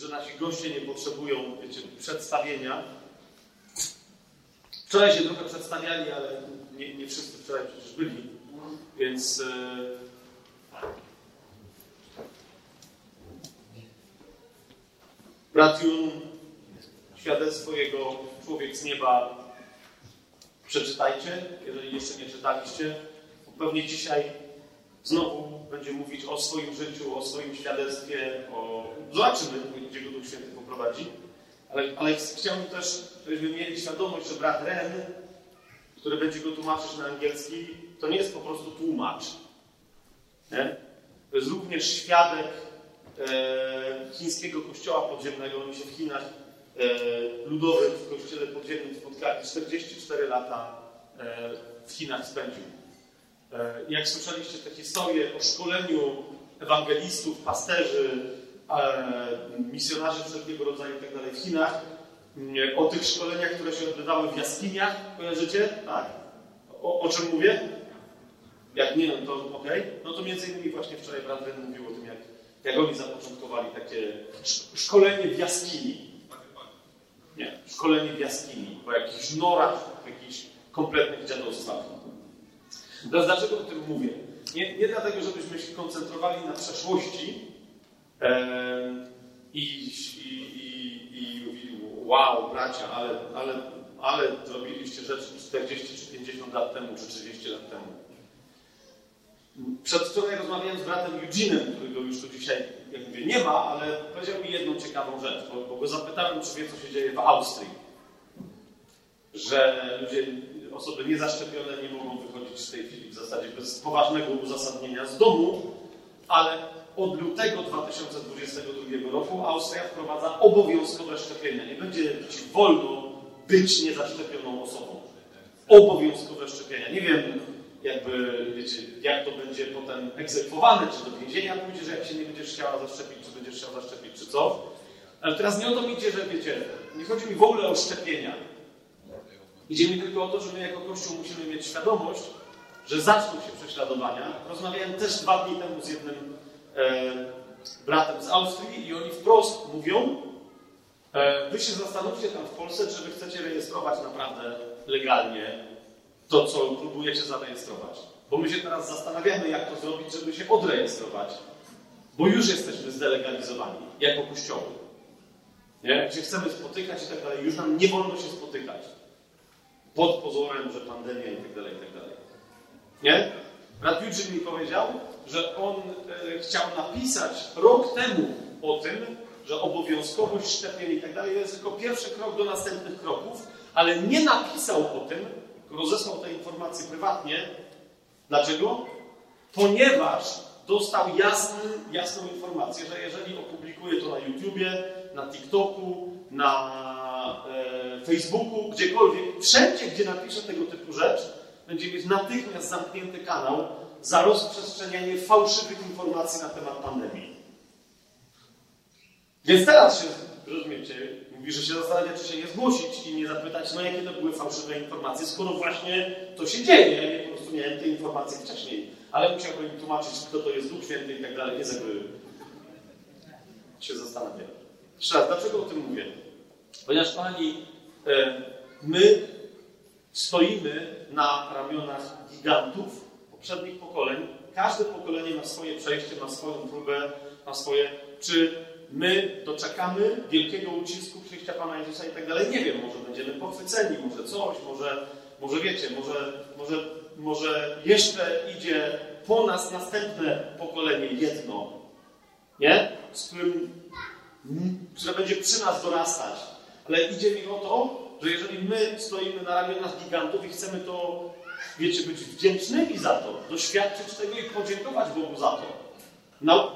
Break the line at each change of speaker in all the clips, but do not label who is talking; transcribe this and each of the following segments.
że nasi goście nie potrzebują, wiecie, przedstawienia. Wczoraj się trochę przedstawiali, ale nie, nie wszyscy wczoraj przecież byli, więc... E, Brat Jun, świadectwo jego Człowiek z Nieba, przeczytajcie, jeżeli jeszcze nie czytaliście. Pewnie dzisiaj znowu będzie mówić o swoim życiu, o swoim świadectwie, o... Zobaczymy, gdzie go Duch Święty poprowadzi. Ale, ale chciałbym też, żebyśmy mieli świadomość, że brat Ren, który będzie go tłumaczyć na angielski, to nie jest po prostu tłumacz. Nie? To jest również świadek e, chińskiego kościoła podziemnego. Oni się w Chinach e, ludowym, w kościele podziemnym spotkali. 44 lata e, w Chinach spędził. E, jak słyszeliście te historie o szkoleniu ewangelistów, pasterzy, e, misjonarzy wszelkiego rodzaju itd. Tak w Chinach, o tych szkoleniach, które się odbywały w jaskiniach, kojarzycie? Tak? O, o czym mówię? Jak nie, no to ok. No to między innymi właśnie wczoraj brat mówił o tym, jak, jak oni zapoczątkowali takie szkolenie w jaskini. Nie, szkolenie w jaskini, po jakichś norach, po jakichś kompletnych dziadostwach. Teraz dlaczego o tym mówię? Nie, nie dlatego, żebyśmy się koncentrowali na przeszłości i, i, i, i mówili, wow, bracia, ale, ale, ale zrobiliście rzeczy 40 czy 50 lat temu, czy 30 lat temu. Przedwczoraj rozmawiałem z bratem Eugene'em, którego już tu dzisiaj, jak mówię, nie ma, ale powiedział mi jedną ciekawą rzecz, bo, bo go zapytałem, czy wie, co się dzieje w Austrii. Że ludzie, osoby niezaszczepione nie mogą wychodzić w tej chwili w zasadzie bez poważnego uzasadnienia z domu, ale od lutego 2022 roku Austria wprowadza obowiązkowe szczepienia. Nie będzie ci wolno być niezaszczepioną osobą. Obowiązkowe szczepienia. Nie wiem, jakby, wiecie, jak to będzie potem egzekwowane, czy do więzienia pójdzie, że jak się nie będziesz chciała zaszczepić, czy będziesz chciał zaszczepić, czy co. Ale teraz nie o to mi idzie, że wiecie, nie chodzi mi w ogóle o szczepienia. Idzie mi tylko o to, że my jako Kościół musimy mieć świadomość, że zaczną się prześladowania. Rozmawiałem też dwa dni temu z jednym e, bratem z Austrii i oni wprost mówią, e, wy się zastanówcie tam w Polsce, czy wy chcecie rejestrować naprawdę legalnie to, co próbujecie zarejestrować. Bo my się teraz zastanawiamy, jak to zrobić, żeby się odrejestrować. Bo już jesteśmy zdelegalizowani jako kościoły. Nie? Gdzie chcemy spotykać i tak dalej. Już nam nie wolno się spotykać. Pod pozorem, że pandemia i tak dalej, i tak dalej. Nie? Brat mi powiedział, że on e, chciał napisać rok temu o tym, że obowiązkowość szczepień i tak dalej jest tylko pierwszy krok do następnych kroków, ale nie napisał o tym, rozesłał te informacje prywatnie. Dlaczego? Ponieważ dostał jasny, jasną informację, że jeżeli opublikuje to na YouTubie, na TikToku, na e, Facebooku, gdziekolwiek, wszędzie, gdzie napisze tego typu rzecz, będzie mieć natychmiast zamknięty kanał za rozprzestrzenianie fałszywych informacji na temat pandemii. Więc teraz się, rozumiecie, mówi, że się zastanawia, czy się nie zgłosić i nie zapytać, no jakie to były fałszywe informacje, skoro właśnie to się dzieje. Ja po prostu miałem te informacje wcześniej, ale musiałbym im tłumaczyć, kto to jest Duch Święty i tak dalej, nie żeby się zastanawiać. Jeszcze raz, dlaczego o tym mówię? Ponieważ, Pani, e, my stoimy na ramionach gigantów poprzednich pokoleń. Każde pokolenie ma swoje przejście, ma swoją próbę, ma swoje. Czy my doczekamy wielkiego ucisku przyjścia Pana Jezusa i tak dalej? Nie wiem, może będziemy pochwyceni, może coś, może, może wiecie, może, może, może jeszcze idzie po nas następne pokolenie, jedno, nie? Z którym, które będzie przy nas dorastać. Ale idzie mi o to, że jeżeli my stoimy na ramionach gigantów i chcemy to, wiecie, być wdzięcznymi za to, doświadczyć tego i podziękować Bogu za to, no,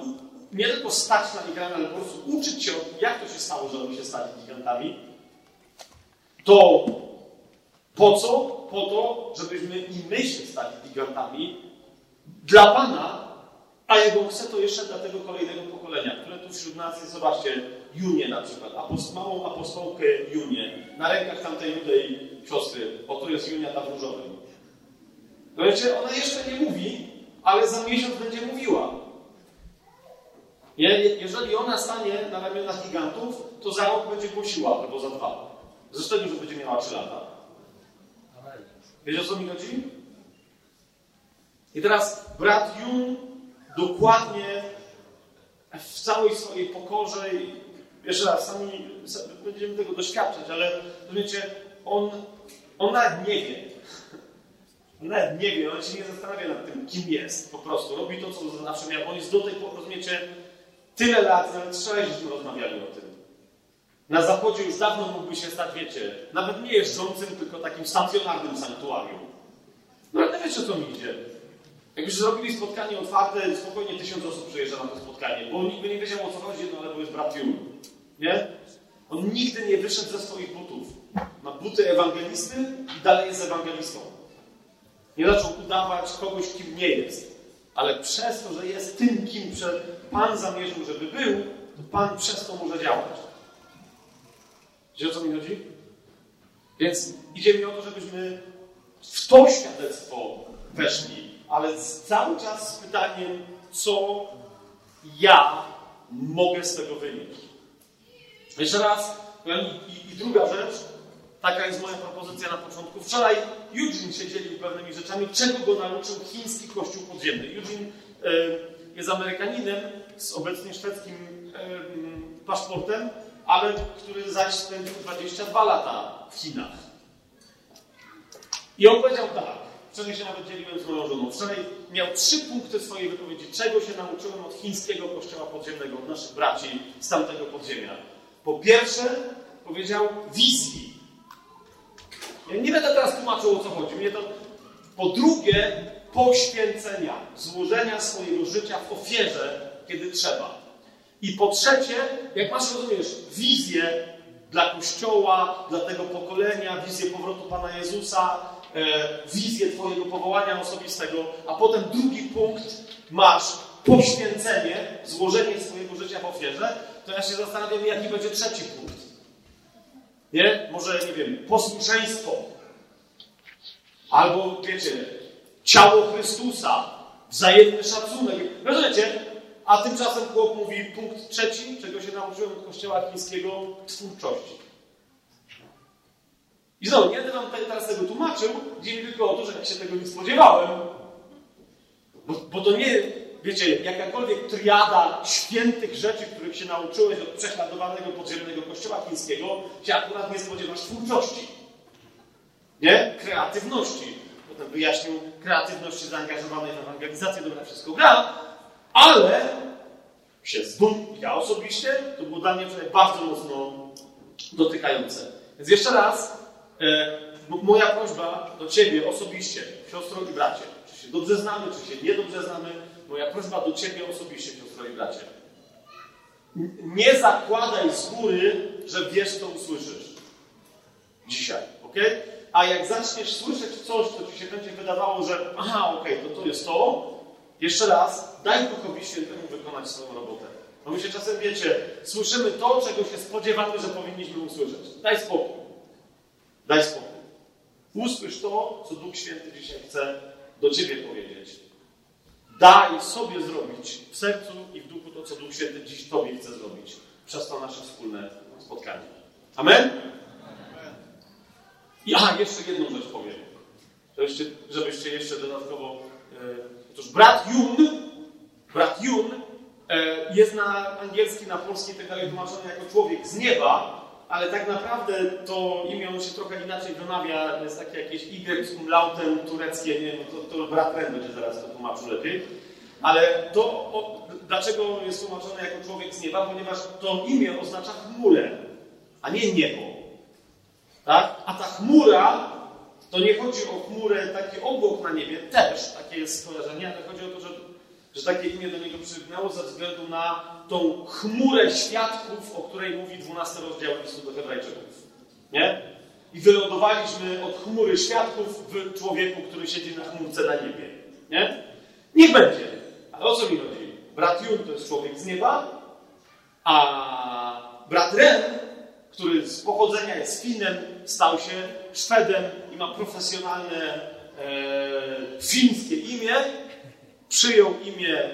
nie tylko stać na gigantach, ale po prostu uczyć się, jak to się stało, że oni się stali gigantami, to po co? Po to, żebyśmy i my się stali gigantami dla Pana, a jego chce to jeszcze dla tego kolejnego pokolenia, które tu wśród nas jest, zobaczcie, Junię na przykład, apost małą apostołkę Junię, na rękach tamtej rudej siostry, o tu jest Junia ta w różowym. No wiecie, ona jeszcze nie mówi, ale za miesiąc będzie mówiła. Jeżeli ona stanie na ramionach gigantów, to za rok będzie głosiła, albo za dwa. Zresztą że będzie miała trzy lata. Wiecie o co mi chodzi? I teraz brat Jun dokładnie w całej swojej pokorze jeszcze raz, sami będziemy tego doświadczać, ale rozumiecie, on, on nawet nie wie. On nawet nie wie, on się nie zastanawia nad tym, kim jest po prostu. Robi to, co zawsze miał. On jest do tej pory, rozumiecie, tyle lat, nawet wczoraj żeśmy rozmawiali o tym. Na zachodzie już dawno mógłby się stać, wiecie, nawet nie jeżdżącym, tylko takim stacjonarnym sanktuarium. No ale wiecie, co mi idzie. Jakbyśmy zrobili spotkanie otwarte, spokojnie tysiąc osób przyjeżdża na to spotkanie, bo nikt by nie wiedział o co chodzi, no ale bo jest brat Jun. Nie? On nigdy nie wyszedł ze swoich butów. Ma buty ewangelisty i dalej jest ewangelistą. Nie zaczął udawać kogoś, kim nie jest. Ale przez to, że jest tym, kim Pan zamierzył, żeby był, to Pan przez to może działać. Wiecie o co mi chodzi? Więc idzie mi o to, żebyśmy w to świadectwo weszli, ale cały czas z pytaniem, co ja mogę z tego wynieść. Jeszcze raz, i, i druga rzecz, taka jest moja propozycja na początku. Wczoraj Eugene się dzielił pewnymi rzeczami, czego go nauczył chiński kościół podziemny. Eugene y, jest Amerykaninem z obecnie szwedzkim y, paszportem, ale który zaś spędził 22 lata w Chinach. I on powiedział tak, wczoraj się nawet dzieliłem z moją żoną, wczoraj miał trzy punkty swojej wypowiedzi, czego się nauczyłem od chińskiego kościoła podziemnego, od naszych braci z tamtego podziemia. Po pierwsze, powiedział wizji. Ja nie będę teraz tłumaczył, o co chodzi. Mnie to... Po drugie, poświęcenia, złożenia swojego życia w ofierze, kiedy trzeba. I po trzecie, jak masz, rozumiesz, wizję dla Kościoła, dla tego pokolenia, wizję powrotu Pana Jezusa, e, wizję Twojego powołania osobistego, a potem drugi punkt masz poświęcenie, złożenie swojego życia w ofierze, to ja się zastanawiam, jaki będzie trzeci punkt. Nie? Może, nie wiem, posłuszeństwo. Albo, wiecie, ciało Chrystusa, wzajemny szacunek. Rozumiecie? A tymczasem chłop mówi punkt trzeci, czego się nauczyłem od kościoła chińskiego, twórczości. I znowu, nie będę wam teraz tego tłumaczył, gdzie mi tylko o to, że ja się tego nie spodziewałem. Bo, bo to nie, wiecie, jakakolwiek triada świętych rzeczy, których się nauczyłeś od prześladowanego podziemnego kościoła chińskiego, się akurat nie spodziewasz twórczości. Nie? Kreatywności. Potem wyjaśnił kreatywności zaangażowanej w ewangelizację, dobra, wszystko gra, ale się zdum, ja osobiście, to było dla mnie bardzo mocno dotykające. Więc jeszcze raz, e, moja prośba do Ciebie osobiście, siostro i bracie, czy się dobrze znamy, czy się niedobrze znamy, moja prośba do Ciebie osobiście, siostro i bracie. Nie zakładaj z góry, że wiesz, co usłyszysz. Dzisiaj, ok? A jak zaczniesz słyszeć coś, co Ci się będzie wydawało, że aha, ok, to to jest to, jeszcze raz, daj Duchowi Świętemu wykonać swoją robotę. Bo my się czasem, wiecie, słyszymy to, czego się spodziewamy, że powinniśmy usłyszeć. Daj spokój. Daj spokój. Usłysz to, co Duch Święty dzisiaj chce do Ciebie powiedzieć. Daj sobie zrobić w sercu i w duchu to, co Duch Święty dziś Tobie chce zrobić przez to nasze wspólne spotkanie. Amen? I aha, jeszcze jedną rzecz powiem. Żebyście, żebyście jeszcze dodatkowo e, Otóż brat Jun, brat Jun e, jest na angielski, na polski tak dalej tłumaczony jako człowiek z nieba, ale tak naprawdę to imię on się trochę inaczej wymawia, jest takie jakieś Y z umlautem tureckie, nie wiem, to, to brat będzie zaraz to tłumaczył lepiej. Ale to, o, dlaczego jest tłumaczone jako człowiek z nieba? Ponieważ to imię oznacza chmurę, a nie niebo. Tak? A ta chmura to nie chodzi o chmurę, taki obłok na niebie, też takie jest skojarzenie, ale chodzi o to, że, że takie imię do niego przywgnęło ze względu na tą chmurę świadków, o której mówi 12 rozdział listu do Hebrajczyków. Nie? I wylądowaliśmy od chmury świadków w człowieku, który siedzi na chmurce na niebie. Nie? Niech będzie. Ale o co mi chodzi? Brat Jun to jest człowiek z nieba, a brat Ren, który z pochodzenia jest Finem, stał się Szwedem i ma profesjonalne e, fińskie imię, przyjął imię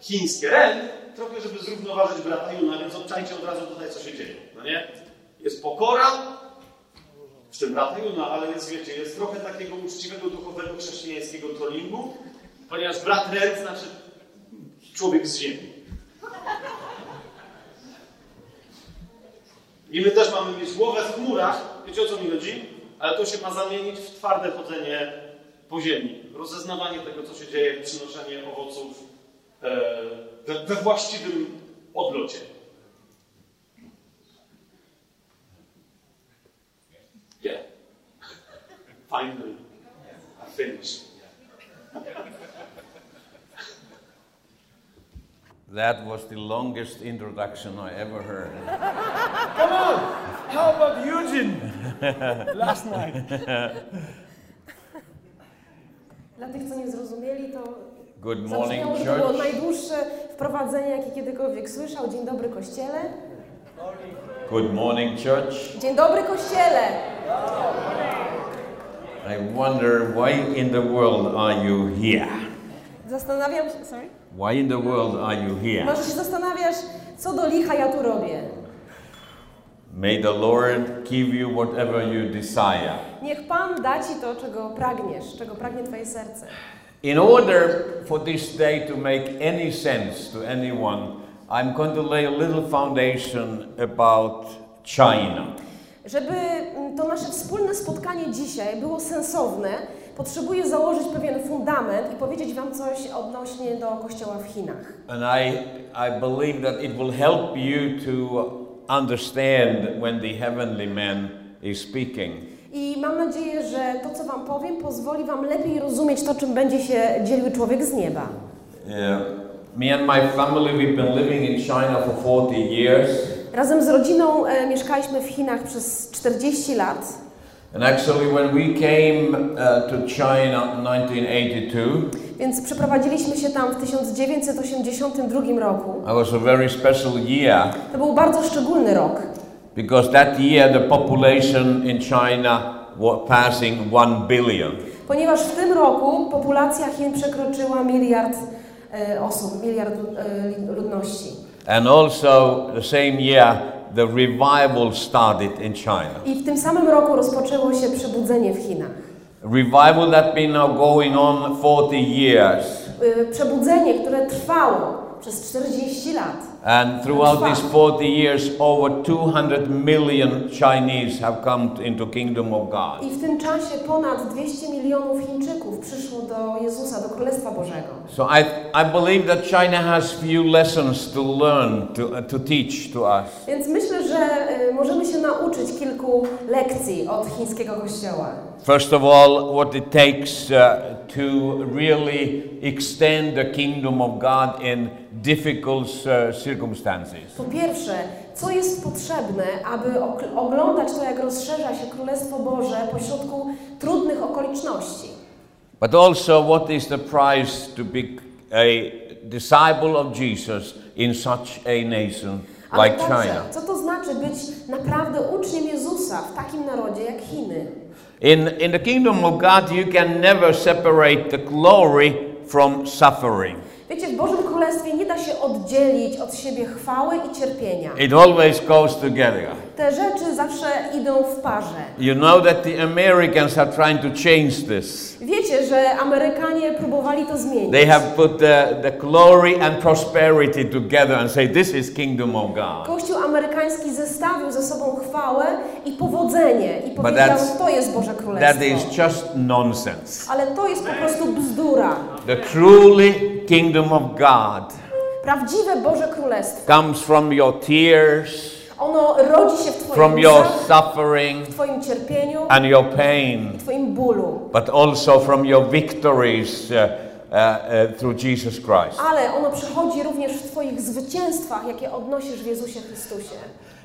chińskie Ren trochę, żeby zrównoważyć brata Juna, więc obczajcie od razu tutaj, co się dzieje. No nie? Jest pokora, w tym brata Juna, ale jest, wiecie, jest trochę takiego uczciwego, duchowego, chrześcijańskiego trollingu, ponieważ brat Red znaczy człowiek z ziemi. I my też mamy mieć głowę w chmurach, wiecie o co mi chodzi? Ale to się ma zamienić w twarde chodzenie po ziemi. Rozeznawanie tego, co się dzieje, przynoszenie owoców e, we, we właściwym odlocie. Yeah. Finally. I finished.
That was the longest introduction I ever heard.
Come on! How about Eugene last night?
Dla tych, co nie zrozumieli, to
Good morning,
to było najdłuższe wprowadzenie, jakie kiedykolwiek słyszał. Dzień dobry, Kościele.
Good morning, church.
Dzień dobry, Kościele.
I wonder why in the world are you here?
Zastanawiam się... Sorry?
Why in the world are you here?
Może się zastanawiasz, co do licha ja tu robię.
May the Lord give you whatever you desire.
Niech Pan da Ci to, czego pragniesz, czego pragnie Twoje serce.
In order for this day to make any sense to anyone, I'm going to lay a little foundation about China.
Żeby mm, to nasze wspólne spotkanie dzisiaj było sensowne, potrzebuję założyć pewien fundament i powiedzieć Wam coś odnośnie do kościoła w Chinach.
And I, I believe that it will help you to understand when the heavenly man is speaking.
I mam nadzieję, że to, co Wam powiem, pozwoli Wam lepiej rozumieć to, czym będzie się dzielił człowiek z nieba.
Yeah. Me and my family, we've been living in China for 40 years.
Razem z rodziną e, mieszkaliśmy w Chinach przez 40 lat.
And actually, when we came uh, to China in 1982,
Więc przeprowadziliśmy się tam w 1982 roku.
was a very special year
To był bardzo szczególny rok,
because that year the population in China was passing 1 billion.
ponieważ w tym roku populacja Chin przekroczyła miliard e, osób, miliard e, ludności.
And also, the same year, the revival started in China.
I w tym samym roku rozpoczęło się przebudzenie w Chinach.
Revival that been now going on 40 years.
E, Przebudzenie, które trwało przez 40 lat.
And throughout these 40 years, over 200 million Chinese have come into kingdom of God.
I w tym czasie ponad 200 milionów Chińczyków przyszło do Jezusa, do Królestwa Bożego.
So I, I believe that China has few lessons to learn, to, to teach to us.
Więc myślę, że y, możemy się nauczyć kilku lekcji od chińskiego kościoła.
First of all, what it takes uh, to really extend the kingdom of God in difficult uh, circumstances.
Po pierwsze, co jest potrzebne, aby oglądać to, jak rozszerza się Królestwo Boże pośrodku trudnych okoliczności.
But also, what is the price to be a disciple of Jesus in such a nation
Ale
like
także,
China?
co to znaczy być naprawdę uczniem Jezusa w takim narodzie jak Chiny?
In, in the kingdom of God, you can never separate the glory from suffering.
Wiecie, w Bożym Królestwie nie da się oddzielić od siebie chwały i cierpienia.
It always goes together.
Te rzeczy zawsze idą w parze.
You know that the Americans are trying to change this.
Wiecie, że Amerykanie próbowali to zmienić.
They have put the, the glory and prosperity together and say, This is kingdom of God.
Kościół amerykański zestawił ze sobą chwałę i powodzenie i powiedział, to jest Boże
That
Królestwo.
is just nonsense.
Ale to jest po prostu bzdura.
The truly kingdom of God
Prawdziwe Boże Królestwo.
comes from your tears,
Ono rodzi się w Twoim
from your suffering
w Twoim cierpieniu
and your pain,
i Twoim bólu.
but also from your victories uh, uh, uh, through Jesus Christ.
Ale ono przychodzi również w Twoich zwycięstwach, jakie odnosisz w Jezusie Chrystusie.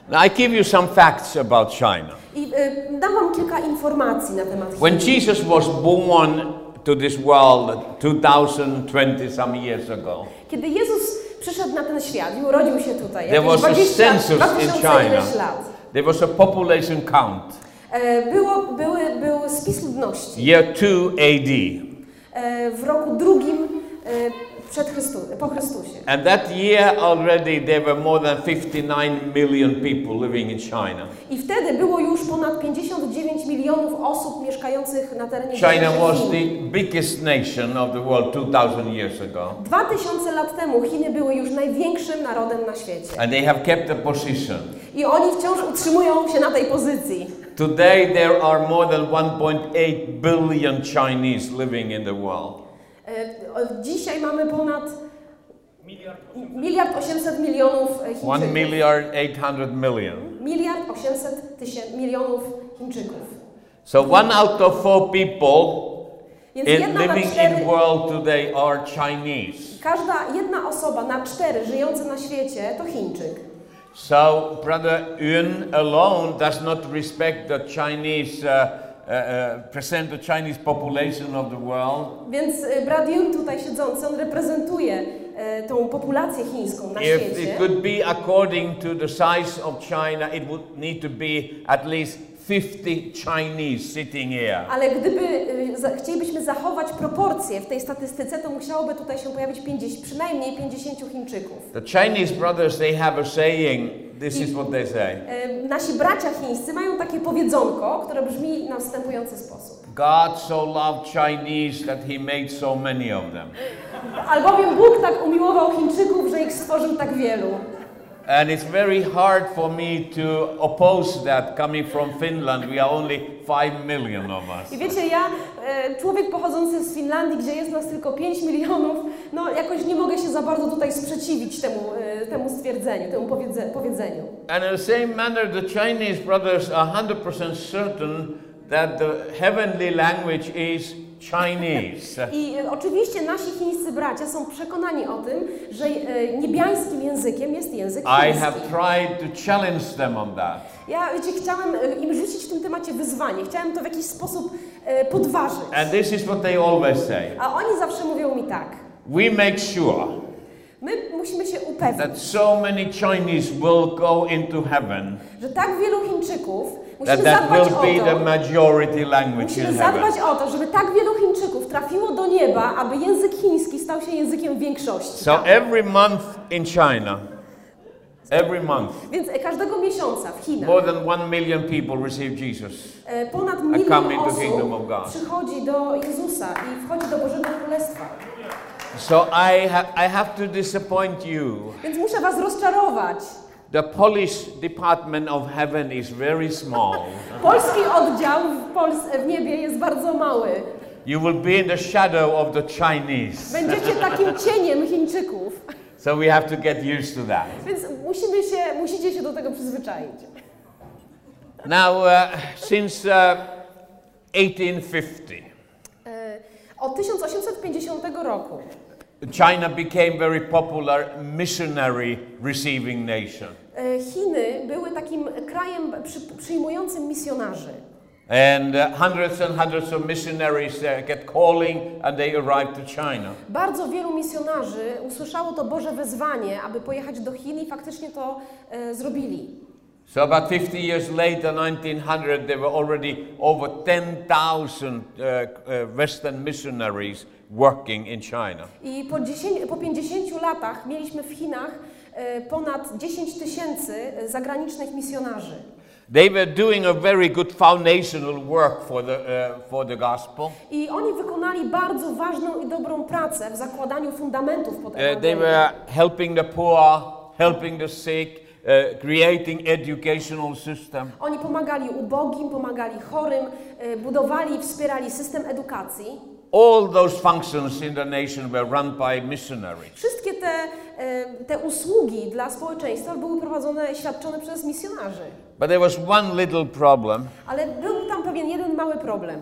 Now, I give you some facts about China.
I y, dam Wam kilka informacji na temat
When
Chin.
Jesus was born to this world 2020 some years ago,
Kiedy Jezus przyszedł na ten świat i urodził się tutaj,
there was a
20,
census in
2000
China.
ileś lat,
There was a population count.
e, było, były, był spis ludności.
Year 2 AD.
E, w roku drugim przed Chrystu, po Chrystusie.
And that year already there were more than 59 million people living in China.
I wtedy było już ponad 59 milionów osób mieszkających na terenie
China was the biggest nation of the world 2000 years ago.
2000 lat temu Chiny były już największym narodem na świecie.
And they have kept a position.
I oni wciąż utrzymują się na tej pozycji.
Today there are more than 1.8 billion Chinese living in the world.
E, Dzisiaj mamy ponad miliard 800 milionów e,
1
Chińczyków.
milliard 800 million.
Miliard 800 tysięcy milionów Chińczyków.
So one out of four people
Więc
in, living
cztery,
in world today are Chinese.
każda jedna osoba na cztery żyjące na świecie to Chińczyk.
So brother Yun alone does not respect the Chinese, uh, uh, uh, present the Chinese population of the world.
Więc e, brat Yun tutaj siedzący, on reprezentuje e, tą populację chińską na
If
świecie.
it could be according to the size of China, it would need to be at least 50 Chinese sitting here.
Ale gdyby y, za, chcielibyśmy zachować proporcje w tej statystyce, to musiałoby tutaj się pojawić 50, przynajmniej 50 Chińczyków.
The Chinese brothers, they have a saying, this is what they say.
Nasi bracia chińscy mają takie powiedzonko, które brzmi na następujący sposób.
God so loved Chinese that he made so many of them.
Albowiem Bóg tak umiłował Chińczyków, że ich stworzył tak wielu.
And it's very hard for me to oppose that coming from Finland. We are only 5 million of us.
I wiecie, ja, e, człowiek pochodzący z Finlandii, gdzie jest nas tylko 5 milionów, no jakoś nie mogę się za bardzo tutaj sprzeciwić temu, e, temu stwierdzeniu, temu powiedze, powiedzeniu.
And in the same manner, the Chinese brothers are 100% certain that the heavenly language is Chinese.
I e, oczywiście nasi chińscy bracia są przekonani o tym, że e, niebiańskim językiem jest język
I
chiński.
have tried to challenge them on that.
Ja, wiecie, chciałem e, im rzucić w tym temacie wyzwanie, chciałem to w jakiś sposób podważyć.
And this is what they always say.
A oni zawsze mówią mi tak,
We make sure
my musimy się upewnić,
that so many Chinese will go into heaven
że tak wielu Chińczyków, musimy
that
zadbać
will
o
be the
to,
majority language
musimy
in heaven.
zadbać o to, żeby tak wielu Chińczyków trafiło do nieba, aby język chiński stał się językiem większości.
So every month in China, every month,
Więc każdego miesiąca w Chinach
more than one million people receive Jesus.
e, ponad
come
milion
into the kingdom of
osób
God.
przychodzi do Jezusa i wchodzi do Bożego Królestwa.
So I, ha- I have to disappoint you.
Więc muszę was rozczarować.
The Polish department of heaven is very small.
Polski oddział w, w niebie jest bardzo mały.
You will be in the shadow of the Chinese.
Będziecie takim cieniem Chińczyków.
So we have to get used to that.
Więc musimy się, musicie się do tego przyzwyczaić.
Now, uh, since uh, 1850,
E, Od 1850 roku
China became very popular missionary receiving nation.
E, Chiny były takim krajem przy, przyjmującym misjonarzy.
And uh, hundreds and hundreds of missionaries uh, get calling and they to China.
Bardzo wielu misjonarzy usłyszało to Boże wezwanie, aby pojechać do Chin i faktycznie to e, zrobili.
So about 50 years later, 1900, there were already over 10,000 uh, uh, Western missionaries working in China.
I po, 10, po 50 latach mieliśmy w Chinach ponad 10 tysięcy e, zagranicznych misjonarzy.
They were doing a very good foundational work for the, uh, for the gospel.
I oni wykonali bardzo ważną i dobrą pracę w zakładaniu fundamentów pod
Uh, they were helping the poor, helping the sick, uh, creating educational system.
Oni pomagali ubogim, pomagali chorym, e, budowali i wspierali system edukacji.
All those functions in the nation were run by missionaries.
Wszystkie te, e, te usługi dla społeczeństwa były prowadzone, świadczone przez misjonarzy.
But there was one little problem.
Ale był tam pewien jeden mały problem.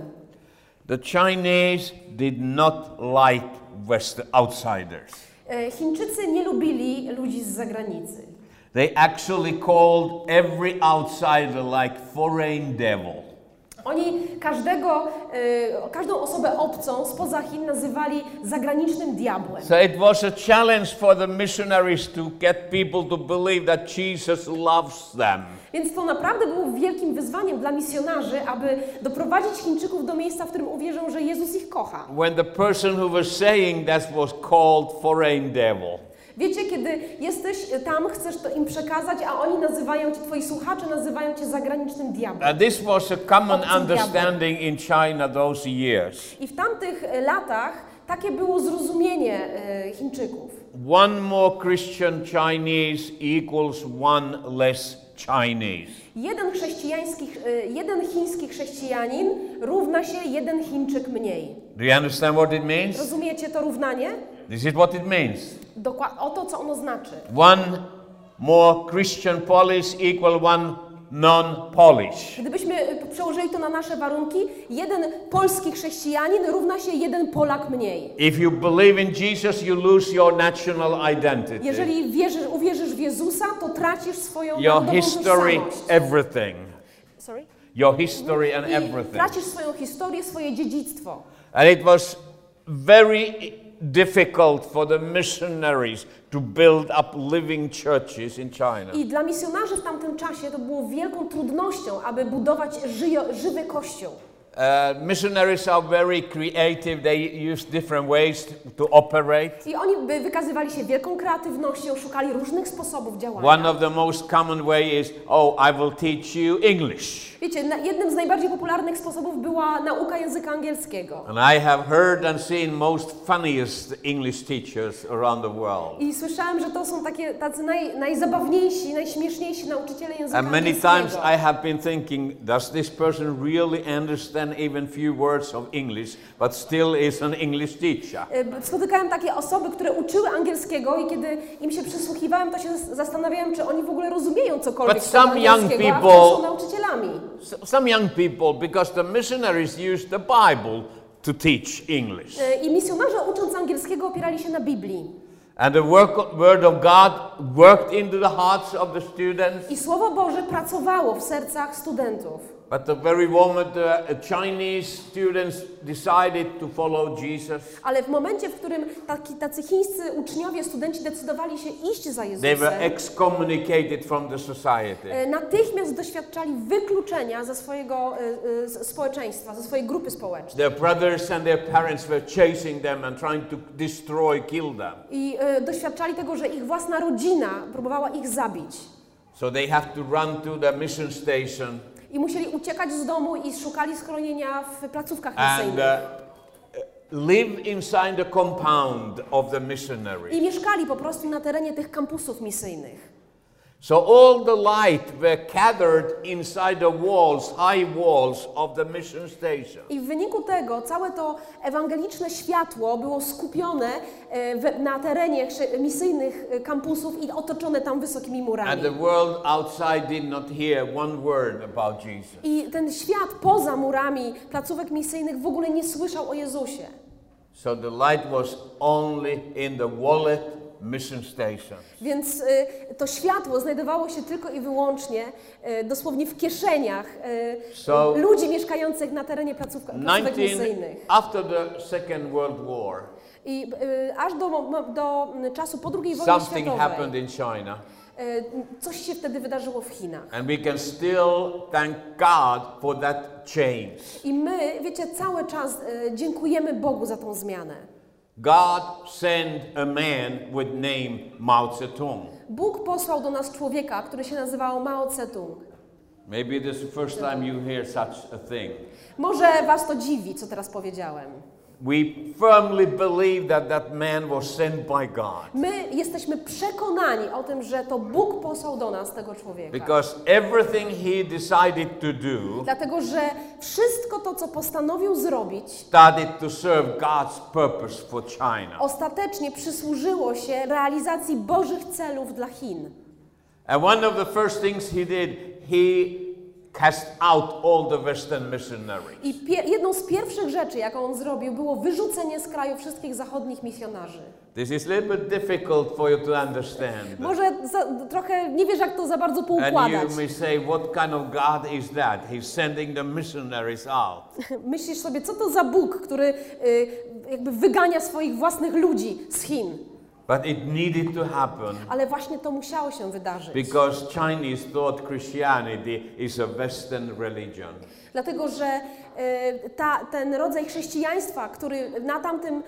The Chinese did not like Western outsiders.
E, Chińczycy nie lubili ludzi z zagranicy.
They actually called every outsider like foreign devil.
Oni każdego, y, każdą osobę obcą spoza Chin nazywali zagranicznym diabłem.
So it was a challenge for the missionaries to get people to believe that Jesus loves them.
Więc to naprawdę było wielkim wyzwaniem dla misjonarzy, aby doprowadzić Chińczyków do miejsca, w którym uwierzą, że Jezus ich kocha.
When the person who was saying that was called foreign devil.
Wiecie, kiedy jesteś tam, chcesz to im przekazać, a oni nazywają cię, twoi słuchacze nazywają cię zagranicznym diabłem.
Uh, this was a common
Obcym
understanding in China those years.
I w tamtych e, latach takie było zrozumienie e, Chińczyków.
One more Christian Chinese equals one less Chinese.
Jeden chrześcijański, e, jeden chiński chrześcijanin równa się jeden Chińczyk mniej.
Do you understand what it means?
Rozumiecie to równanie?
This is what it means.
Dokładnie o to, co ono znaczy.
One more Christian Polish equal one non-Polish.
Gdybyśmy e, przełożyli to na nasze warunki, jeden polski chrześcijanin równa się jeden Polak mniej.
If you believe in Jesus, you lose your national identity,
Jeżeli wierzysz, uwierzysz w Jezusa, to tracisz swoją
your history,
tożsamość.
everything.
Sorry?
Your history and
I
everything.
tracisz swoją historię, swoje dziedzictwo.
And it was very difficult for the missionaries to build up living churches in China.
I dla misjonarzy w tamtym czasie to było wielką trudnością, aby budować żyjo, żywy kościół.
Uh, missionaries are very creative. They use different ways to operate.
I oni by wykazywali się wielką kreatywnością, szukali różnych sposobów działania.
One of the most common way is, oh, I will teach you English.
Wiecie, na, jednym z najbardziej popularnych sposobów była nauka języka angielskiego.
And I have heard and seen most funniest English teachers around the world.
I słyszałem, że to są takie, tacy naj, najzabawniejsi, najśmieszniejsi nauczyciele języka
And many
angielskiego.
times I have been thinking, does this person really understand even few words of English, but still is an English teacher?
Y, Spotykałem takie osoby, które uczyły angielskiego i kiedy im się przysłuchiwałem, to się zas- zastanawiałem, czy oni w ogóle rozumieją cokolwiek
But some young people-
są nauczycielami.
Some young people, because the missionaries used the Bible to teach English.
Y, I misjonarze ucząc angielskiego opierali się na Biblii.
And the work, word of God worked into the hearts of the students.
I Słowo Boże pracowało w sercach studentów.
But the very moment the Chinese students decided to follow Jesus,
Ale w momencie, w którym taki, tacy chińscy uczniowie, studenci decydowali się iść za
they were
Jezusem,
excommunicated from the society.
y, natychmiast doświadczali wykluczenia ze swojego y, z- społeczeństwa, ze swojej grupy społecznej.
Their brothers and their parents were chasing them and trying to destroy, kill them.
I doświadczali tego, że ich własna rodzina próbowała ich zabić.
So they have to run to the mission station
I musieli uciekać z domu i szukali schronienia w placówkach
and
misyjnych.
uh, live inside the compound of the missionary.
I mieszkali po prostu na terenie tych kampusów misyjnych.
So all the light were gathered inside the walls, high walls of the mission station.
I w wyniku tego całe to ewangeliczne światło było skupione e, na terenie misyjnych e, kampusów i otoczone tam wysokimi murami.
And the world outside did not hear one word about Jesus.
I ten świat poza murami placówek misyjnych w ogóle nie słyszał o Jezusie.
So the light was only in the wallet mission station.
Więc e, to światło znajdowało się tylko i wyłącznie e, dosłownie w kieszeniach e,
So-
ludzi mieszkających na terenie placówka, placówek
19,
misyjnych.
after the Second World War,
I e, aż do, do m, czasu po II wojnie
something happened
światowej
in China.
e, coś się wtedy wydarzyło w Chinach.
And we can still thank God for that change.
I my, wiecie, cały czas e, dziękujemy Bogu za tą zmianę.
God sent a man with name Mao Zedong.
Bóg posłał do nas człowieka, który się nazywał Mao Tse-tung.
Maybe this is the first time you hear such a thing.
Może was to dziwi, co teraz powiedziałem.
We firmly believe that that man was sent by God
My jesteśmy przekonani o tym, że to Bóg posłał do nas tego człowieka.
because everything he decided to do
Dlatego, że wszystko to, co postanowił zrobić,
started to serve God's purpose for China.
ostatecznie przysłużyło się realizacji Bożych celów dla Chin.
And one of the first things he did, he cast out all the Western missionaries.
I jedną z pierwszych rzeczy, jaką on zrobił, było wyrzucenie z kraju wszystkich zachodnich misjonarzy.
This is a little bit difficult for you to understand.
Może za, trochę nie wiesz, jak to za bardzo
And
poukładać.
you may say, what kind of God is that? He's sending the missionaries out.
Myślisz sobie, co to za Bóg, który y, jakby wygania swoich własnych ludzi z Chin.
But it needed to happen
Ale właśnie to musiało się wydarzyć.
because Chinese thought Christianity is a Western religion.
Dlatego, że y, ta, ten rodzaj chrześcijaństwa, który na tamtym, y,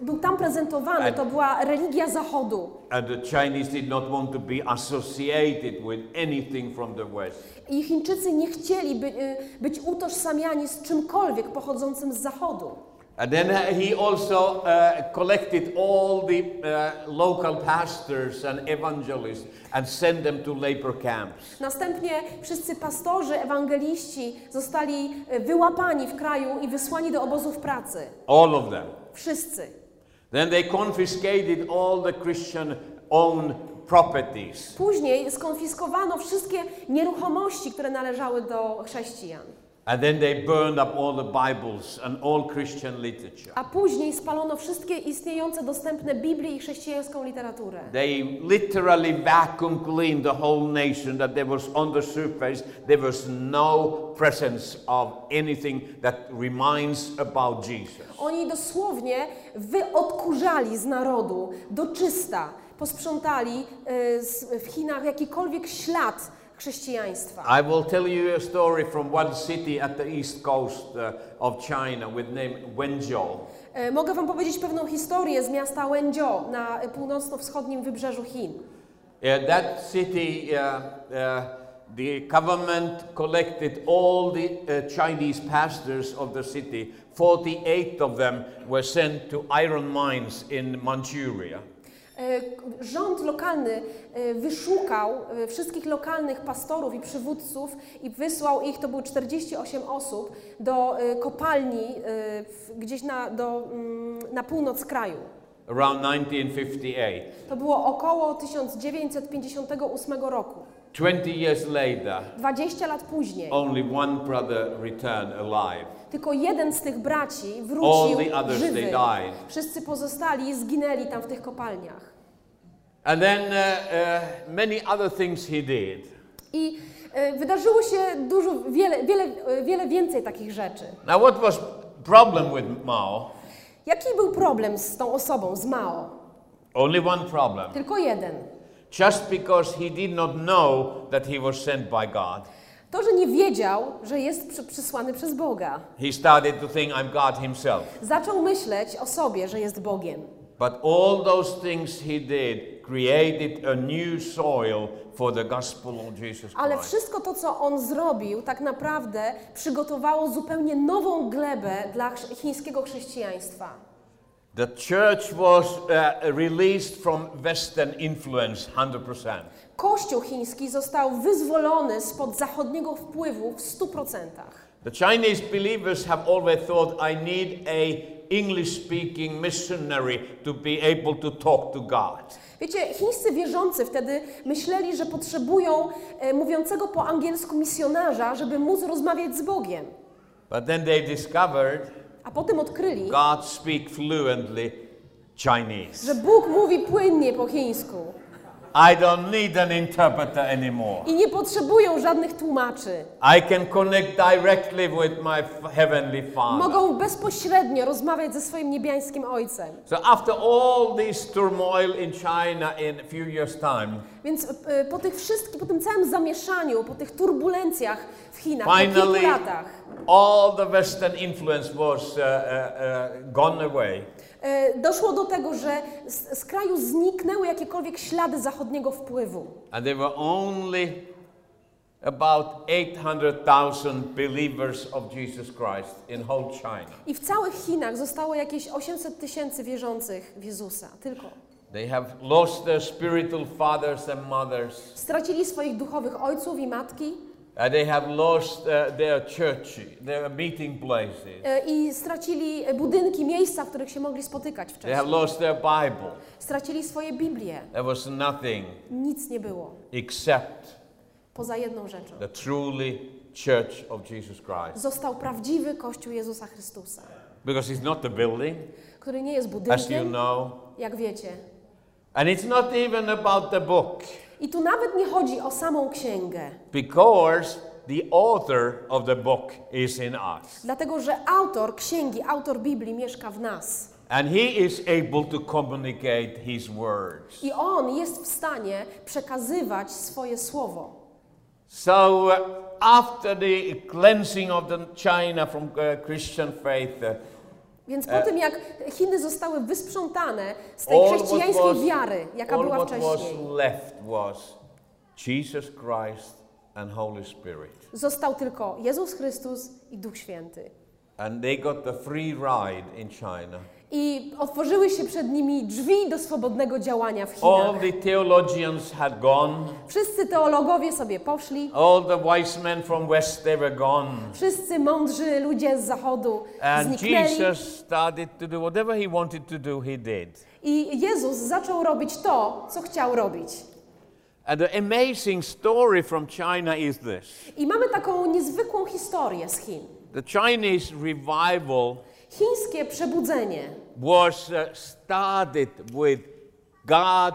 był tam prezentowany, to była religia Zachodu.
And the Chinese did not want to be associated with anything from the West.
I Chińczycy nie chcieli by, y, być utożsamiani z czymkolwiek pochodzącym z Zachodu.
And then he also uh, collected all the uh, local pastors and evangelists and sent them to labor camps.
Następnie wszyscy pastorzy, ewangeliści zostali y, wyłapani w kraju i wysłani do obozów pracy.
All of them.
Wszyscy.
Then they confiscated all the Christian owned properties.
Później skonfiskowano wszystkie nieruchomości, które należały do chrześcijan.
And then they burned up all the Bibles and all Christian literature.
A później spalono wszystkie istniejące dostępne Biblię i chrześcijańską literaturę.
They literally vacuum cleaned the whole nation that there was on the surface, there was no presence of anything that reminds about Jesus.
Oni dosłownie wyodkurzali z narodu do czysta, posprzątali e, w Chinach jakikolwiek ślad chrześcijaństwa.
I will tell you a story from one city at the east coast uh, of China with name Wenzhou.
E, Mogę Wam powiedzieć pewną historię z miasta Wenzhou na północno-wschodnim wybrzeżu Chin.
Uh, that city, uh, uh, the government collected all the uh, Chinese pastors of the city. 48 of them were sent to iron mines in Manchuria.
E, Rząd lokalny e, wyszukał e, wszystkich lokalnych pastorów i przywódców i wysłał ich, to były 48 osób, do kopalni gdzieś na, do, mm, na północ kraju.
Around 1958.
To było około 1958 roku.
20 years later,
20 lat później.
only one brother returned alive.
Tylko jeden z tych braci
All
wrócił
the others,
żywy.
they died.
Wszyscy pozostali zginęli tam w tych kopalniach.
And then uh, uh, many other things he did.
I e, wydarzyło się dużo, wiele, wiele, e, wiele więcej takich rzeczy.
Now, what was problem with Mao?
Jaki był problem z tą osobą, z Mao?
Only one problem.
Tylko jeden.
Just because he did not know that he was sent by God,
To, że nie wiedział, że jest przy, przysłany przez Boga.
he started to think, I'm God himself.
Zaczął myśleć o sobie, że jest Bogiem.
But all those things he did created a new soil for the gospel of Jesus
Ale
Christ.
wszystko to, co on zrobił, tak naprawdę przygotowało zupełnie nową glebę dla chińskiego chrześcijaństwa.
The church was uh, released from Western influence 100%.
Kościół chiński został wyzwolony spod zachodniego wpływu w 100%.
The Chinese believers have always thought, I need a English speaking missionary to be able to talk to God.
Wiecie, chińscy wierzący wtedy myśleli, że potrzebują e, mówiącego po angielsku misjonarza, żeby móc rozmawiać z Bogiem.
But then they discovered
A potem odkryli,
God speak fluently Chinese.
że Bóg mówi płynnie po chińsku
I don't need an interpreter anymore.
i nie potrzebują żadnych tłumaczy.
I can connect directly with my heavenly Father.
Mogą bezpośrednio rozmawiać ze swoim niebiańskim Ojcem.
So after all this turmoil in China in a few years time,
Więc e, po tych wszystkich, po tym całym zamieszaniu, po tych turbulencjach w Chinach, po
finally
kilku latach,
all the Western influence was uh, uh, gone away.
E, doszło do tego, że z, z kraju zniknęły jakiekolwiek ślady zachodniego wpływu.
And there were only about 800,000 believers of Jesus Christ in whole China.
I w całych Chinach zostało jakieś 800 tysięcy wierzących w Jezusa, tylko.
They have lost their spiritual fathers and mothers.
Stracili swoich duchowych ojców i matki
they have lost uh, their church, their meeting places.
e, i stracili budynki, miejsca, w których się mogli spotykać
They have
wcześniej.
lost their Bible.
Stracili swoje Biblie.
There was nothing
Nic nie było.
except
Poza jedną rzeczą.
the truly church of Jesus Christ.
Został prawdziwy Kościół Jezusa Chrystusa,
Because it's not the building,
który nie jest
as you
budynkiem,
know,
jak wiecie.
and it's not even about the book,
I tu nawet nie chodzi o samą księgę,
because the author of the book is in us.
dlatego że autor księgi, autor Biblii mieszka w nas.
And he is able to communicate his words.
I on jest w stanie przekazywać swoje słowo.
So, uh, after the cleansing of the China from uh, Christian faith, uh,
Więc po tym, jak Chiny zostały wysprzątane z tej chrześcijańskiej
was,
wiary, jaka była
what was
wcześniej,
left was Jesus Christ and Holy Spirit.
został tylko Jezus Chrystus i Duch Święty.
And they got the free ride in China.
I otworzyły się przed nimi drzwi do swobodnego działania w
All
Chinach.
the theologians had gone.
Wszyscy teologowie sobie poszli,
All the wise men from west, they were gone.
wszyscy mądrzy ludzie z zachodu
And
zniknęli.
Jesus started to do whatever he wanted to do, he did.
I Jezus zaczął robić to, co chciał robić.
And the amazing story from China is this
I mamy taką niezwykłą historię z Chin.
The Chinese revival
Chińskie przebudzenie
was uh, started with God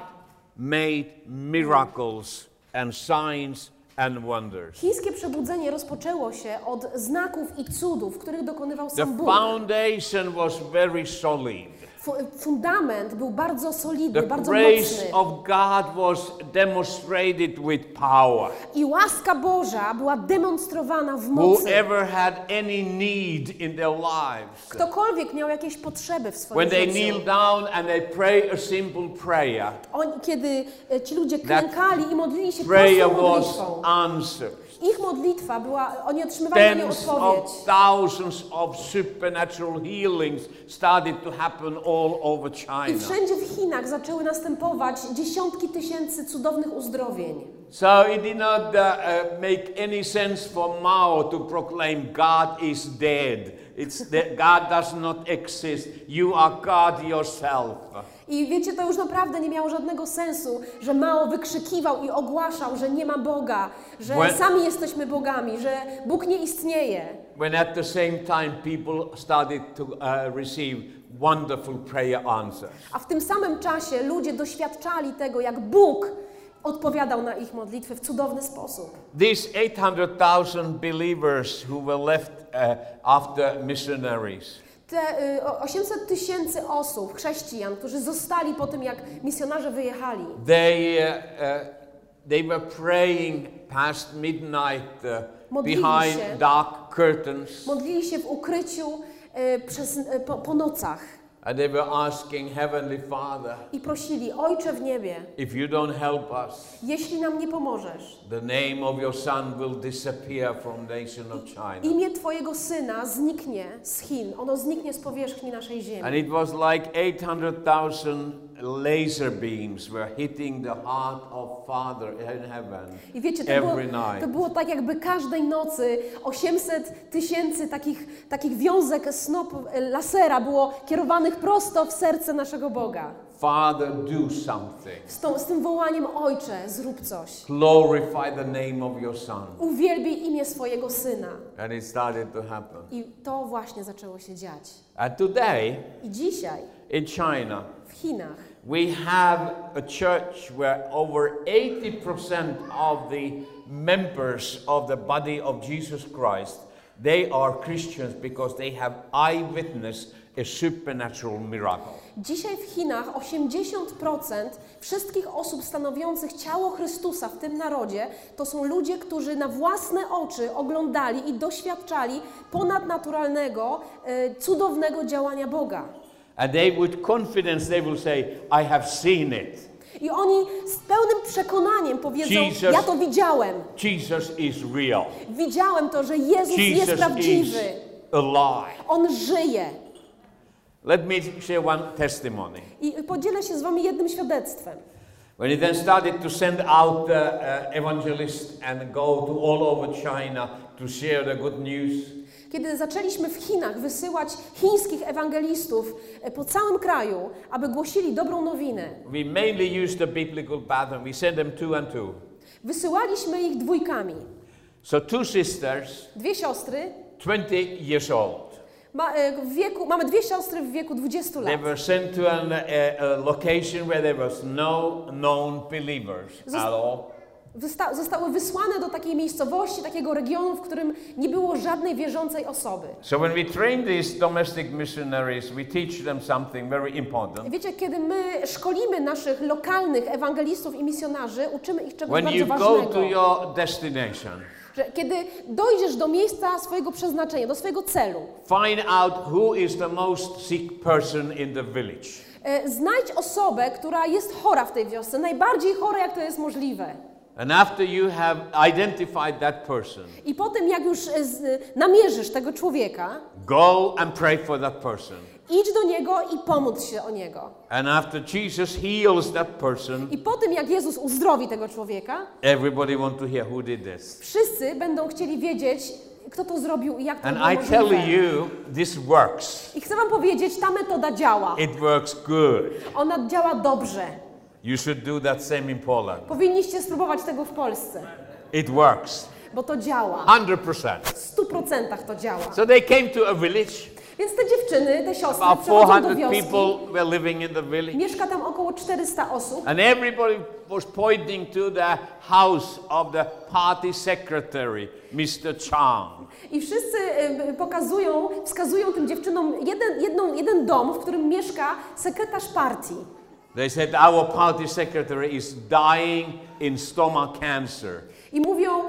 made miracles and signs and wonders.
Chińskie przebudzenie rozpoczęło się od znaków i cudów, których dokonywał
The
sam Bóg.
foundation was very solid.
Fu- Fundament był bardzo solidny,
The
bardzo
grace
mocny.
of God was demonstrated with power.
I łaska Boża była demonstrowana w mocy.
Whoever had any need in their lives,
Ktokolwiek miał jakieś potrzeby w swoim
when they
życiu,
kneel down and they pray a simple prayer,
oni, kiedy e, ci ludzie klękali i modlili się
prayer
prostą
was
modlitwą,
answered.
Ich modlitwa była, oni otrzymywali na nią odpowiedź.
of thousands of supernatural healings started to happen all over
I wszędzie w Chinach zaczęły następować dziesiątki tysięcy cudownych uzdrowień.
So it did not uh, uh, make any sense for Mao to proclaim God is dead. It's that God does not exist. You are God yourself.
I wiecie, to już naprawdę nie miało żadnego sensu, że Mao wykrzykiwał i ogłaszał, że nie ma Boga, że
When-
sami jesteśmy bogami, że Bóg nie istnieje.
When at the same time people started to uh, receive wonderful prayer answers.
A w tym samym czasie ludzie doświadczali tego, jak Bóg odpowiadał na ich modlitwy w cudowny sposób.
These 800,000 believers who were left uh, after missionaries,
Te y, o- 800 tysięcy osób, chrześcijan, którzy zostali po tym, jak misjonarze wyjechali,
they, uh, uh, they were praying past midnight uh,
Modlili
behind
się.
dark curtains.
modlili się w ukryciu y, przez, y, po, po nocach
And they were asking Heavenly Father,
i prosili, Ojcze w niebie,
if you don't help us,
jeśli nam nie pomożesz,
the name of your Son will disappear from nation of China.
imię Twojego Syna zniknie z Chin, ono zniknie z powierzchni naszej ziemi.
And it was like 800,000 laser beams were hitting the heart of Father in heaven
I wiecie, to było,
every night.
to było tak, jakby każdej nocy 800 tysięcy takich, takich wiązek snop e, lasera było kierowanych prosto w serce naszego Boga.
Father, do something.
Z, tą, z tym wołaniem Ojcze, zrób coś.
Glorify the name of your Son.
Uwielbij imię swojego Syna.
And it started to happen.
I to właśnie zaczęło się dziać.
And today,
I dzisiaj
in China,
w Chinach
we have a church where over 80% of the members of the body of Jesus Christ they are Christians because they have eyewitness a supernatural miracle.
Dzisiaj w Chinach 80% wszystkich osób stanowiących ciało Chrystusa w tym narodzie to są ludzie, którzy na własne oczy oglądali i doświadczali ponadnaturalnego, e, cudownego działania Boga.
And they with confidence they will say, I have seen it.
I oni z pełnym przekonaniem powiedzą:
Jesus-
Ja to widziałem.
Jesus is real.
Widziałem to, że Jezus jest
Jesus is
prawdziwy.
alive.
On żyje.
Let me share one testimony.
I podzielę się z Wami jednym świadectwem.
When he then started to send out the uh, evangelists and go to all over China to share the good news,
Kiedy zaczęliśmy w Chinach wysyłać chińskich ewangelistów e, po całym kraju, aby głosili dobrą nowinę,
we mainly the biblical pattern. We them two and two.
Wysyłaliśmy ich dwójkami.
So two sisters,
Dwie siostry,
20 years old.
ma, e, wieku, mamy dwie siostry w wieku 20
They
lat.
were sent to an, a, a location where there was no known believers
Zost-
at all.
Zostały wysłane do takiej miejscowości, takiego regionu, w którym nie było żadnej wierzącej osoby.
So when we train these domestic missionaries, we teach them something very important.
Wiecie, kiedy my szkolimy naszych lokalnych ewangelistów i misjonarzy, uczymy ich czegoś
When
bardzo
you go
ważnego.
to your destination,
kiedy dojdziesz do miejsca swojego przeznaczenia, do swojego celu,
find out who is the most sick person in the village.
e, znajdź osobę, która jest chora w tej wiosce, najbardziej chora, jak to jest możliwe.
And after you have identified that person,
I po tym, jak już e, z, namierzysz tego człowieka,
go and pray for that person.
idź do niego i pomódl się o niego.
And after Jesus heals that person,
I po tym, jak Jezus uzdrowi tego człowieka,
everybody want to hear who did this.
wszyscy będą chcieli wiedzieć, kto to zrobił i jak to
And
było
I tell you, this works.
I chcę wam powiedzieć, ta metoda działa.
It works good.
Ona działa dobrze.
You should do that same in Poland.
Powinniście spróbować tego w Polsce,
It works.
bo to działa.
100%.
W stu procentach to działa.
So they came to a village.
Więc te dziewczyny, te siostry
About
przychodzą do
400
wioski.
people were living in the village.
Mieszka tam około 400 osób.
And everybody was pointing to the house of the party secretary, Mr. Chang.
I wszyscy y, pokazują, wskazują tym dziewczynom jeden, jedną, jeden dom, w którym mieszka sekretarz partii.
They said our party secretary is dying in stomach cancer.
I mówią,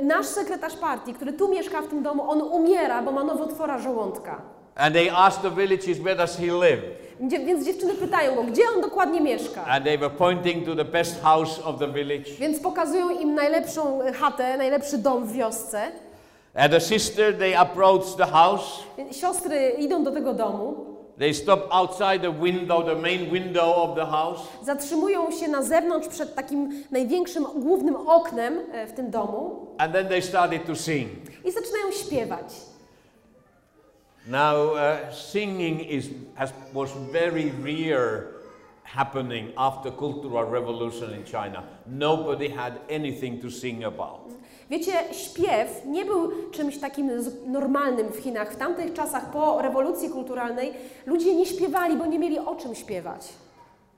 y, nasz sekretarz partii, który tu mieszka w tym domu, on umiera, bo ma nowotwora żołądka.
And they asked the villages, where does he live?
Więc dziewczyny pytają go, gdzie on dokładnie mieszka.
And they were pointing to the best house of the village.
Więc pokazują im najlepszą y, chatę, najlepszy dom w wiosce.
And the sister, they approached the house.
Siostry idą do tego domu,
They stop outside the window, the main window of the house.
zatrzymują się na zewnątrz przed takim największym, głównym oknem e, w tym domu
And then they started to sing.
i zaczynają śpiewać.
Now, uh, singing is, has, was very rare happening after Cultural Revolution in China. Nobody had anything to sing about.
Wiecie, śpiew nie był czymś takim normalnym w Chinach. W tamtych czasach po rewolucji kulturalnej ludzie nie śpiewali, bo nie mieli o czym śpiewać.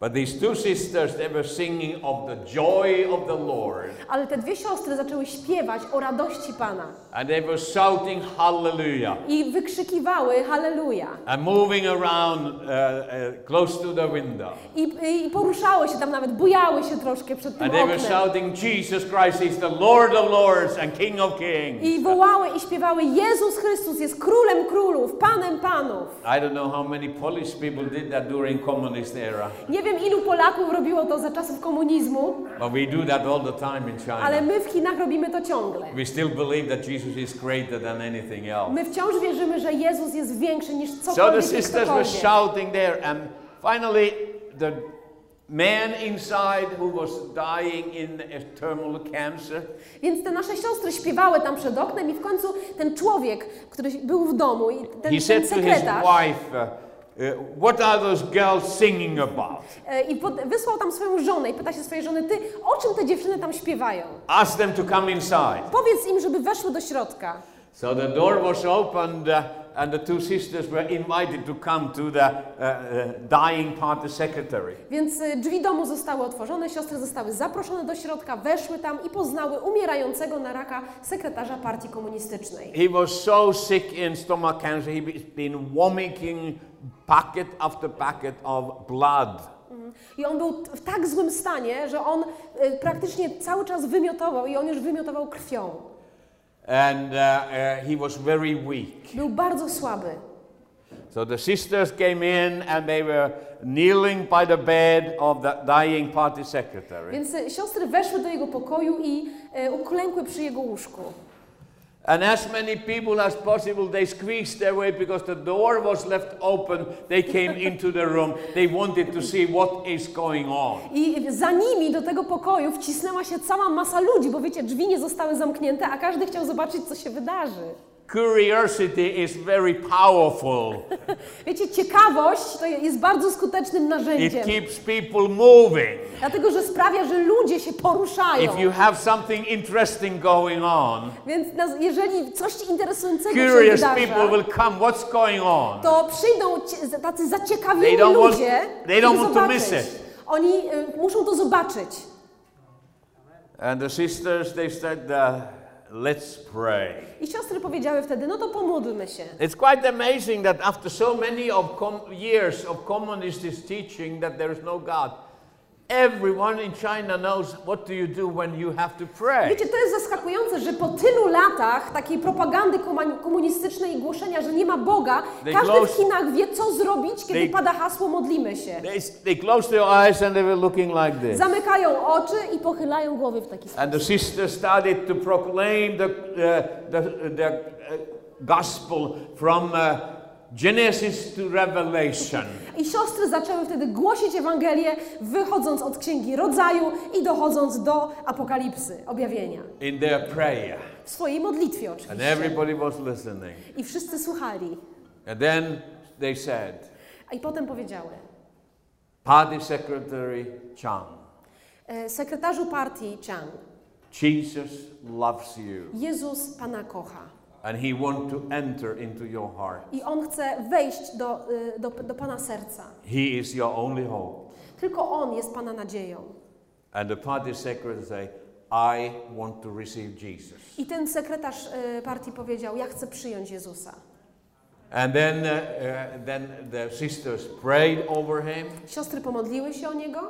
But these two sisters, they were singing of the joy of the Lord.
Ale te dwie siostry zaczęły śpiewać o radości Pana
And they were shouting hallelujah
i wykrzykiwały Halleluja.
and moving around uh, uh, close to the window.
I, I poruszały się tam nawet, bujały się troszkę przed tym
And they were
oknem.
shouting, Jesus Christ is the Lord of Lords and King of Kings.
I wołały i śpiewały Jezus Chrystus jest królem królów, panem panów.
I don't know how many Polish people did that during communist era,
Nie wiem ilu Polaków robiło to za czasów komunizmu,
but we do that all the time in
ale
China.
my w Chinach robimy to ciągle.
We still believe that Jesus is greater than anything else.
My wciąż wierzymy, że Jezus jest większy niż
So the
cokolwiek
sisters were shouting there, and finally, the man inside who was dying in terminal cancer,
Więc te nasze siostry śpiewały tam przed oknem i w końcu ten człowiek, który był w domu i ten,
he
ten
said to his wife, uh, What are those girls singing about?
e, i wysłał tam swoją żonę i pyta się swojej żony, ty, o czym te dziewczyny tam śpiewają?
Ask them to come inside.
Powiedz im, żeby weszły do środka.
So the door was opened, uh, and the two sisters were invited to come to the uh, uh, dying party secretary.
Więc y, drzwi domu zostały otworzone, siostry zostały zaproszone do środka, weszły tam i poznały umierającego na raka sekretarza partii komunistycznej.
He was so sick in stomach cancer, he'd been vomiting bucket after bucket of blood.
I on był w tak złym stanie, że on y, praktycznie cały czas wymiotował i on już wymiotował krwią.
And uh, uh, he was very weak.
Był bardzo słaby.
So the sisters came in and they were kneeling by the bed of the dying party secretary.
Więc y, siostry weszły do jego pokoju i y, uklękły przy jego łóżku.
And as many people as possible, they squeezed their way because the door was left open. They came into the room. They wanted to see what is going on.
I za nimi do tego pokoju wcisnęła się cała masa ludzi, bo wiecie, drzwi nie zostały zamknięte, a każdy chciał zobaczyć, co się wydarzy.
Curiosity is very powerful.
Wiecie, ciekawość to jest bardzo skutecznym
It
narzędziem,
keeps people moving.
dlatego że sprawia, że ludzie się poruszają.
If you have something interesting going on,
Więc jeżeli coś interesującego się
curious
wydarza,
people will come. What's going on?
to przyjdą tacy zaciekawieni
They don't want-
ludzie,
they don't want to
zobaczyć.
miss it.
Oni y, muszą to zobaczyć.
And the sisters, they said, uh, let's pray.
I siostry powiedziały wtedy, no to pomódlmy się.
It's quite amazing that after so many of years of communist teaching that there is no God, everyone in China knows what do you do when you have to pray.
Wiecie, to jest zaskakujące, że po tylu latach takiej propagandy komunistycznej i głoszenia, że nie ma Boga,
They
każdy
close-
w Chinach wie, co zrobić, kiedy
They-
pada hasło modlimy się.
They, they closed their eyes and they were looking like this.
Zamykają oczy i pochylają głowy w taki sposób.
And the sisters started to proclaim the, uh, the, the uh, gospel from uh, Genesis to Revelation.
I siostry zaczęły wtedy głosić Ewangelię, wychodząc od Księgi Rodzaju i dochodząc do Apokalipsy, objawienia.
in their prayer.
W swojej modlitwie
And
oczywiście.
everybody was listening.
I wszyscy słuchali.
And then they said,
A i potem powiedziały,
Party Secretary Chang,
e, sekretarzu partii Chang,
Jesus loves you
Jezus Pana kocha.
And he wants to enter into your heart.
I On chce wejść do, y, do, do Pana serca.
He is your only hope.
Tylko On jest Pana nadzieją.
And the party secretary say, I want to receive Jesus.
I ten sekretarz y, partii powiedział, ja chcę przyjąć Jezusa.
And then, uh, uh, then the sisters prayed over him
Siostry pomodliły się o Niego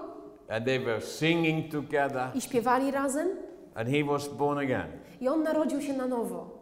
and they were singing together
i śpiewali razem.
and he was born again.
I On narodził się na nowo.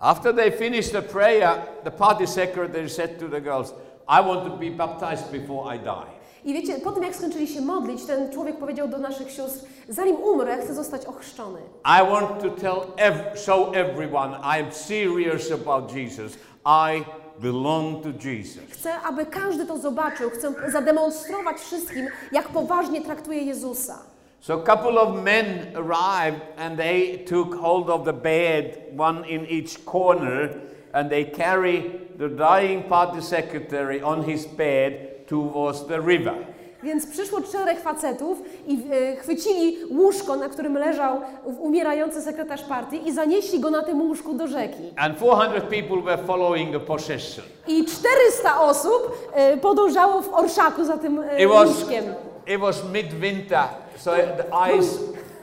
After they finished the prayer, the party secretary said to the girls, I want to be baptized before I die.
I wiecie, po tym jak skończyli się modlić, ten człowiek powiedział do naszych sióstr, zanim umrę, chcę zostać ochrzczony.
I want to tell, ev- show everyone I am serious about Jesus. I belong to Jesus.
Chcę, aby każdy to zobaczył. Chcę zademonstrować wszystkim, jak poważnie traktuję Jezusa.
So a couple of men arrived and they took hold of the bed, one in each corner, and they carried the dying party secretary on his bed towards the river.
Więc przyszło czterech facetów i e, chwycili łóżko, na którym leżał umierający sekretarz partii i zanieśli go na tym łóżku do rzeki.
And 400 people were following the procession.
I 400 osób e, podążało w orszaku za tym e,
It was,
łóżkiem.
it was midwinter, so the ice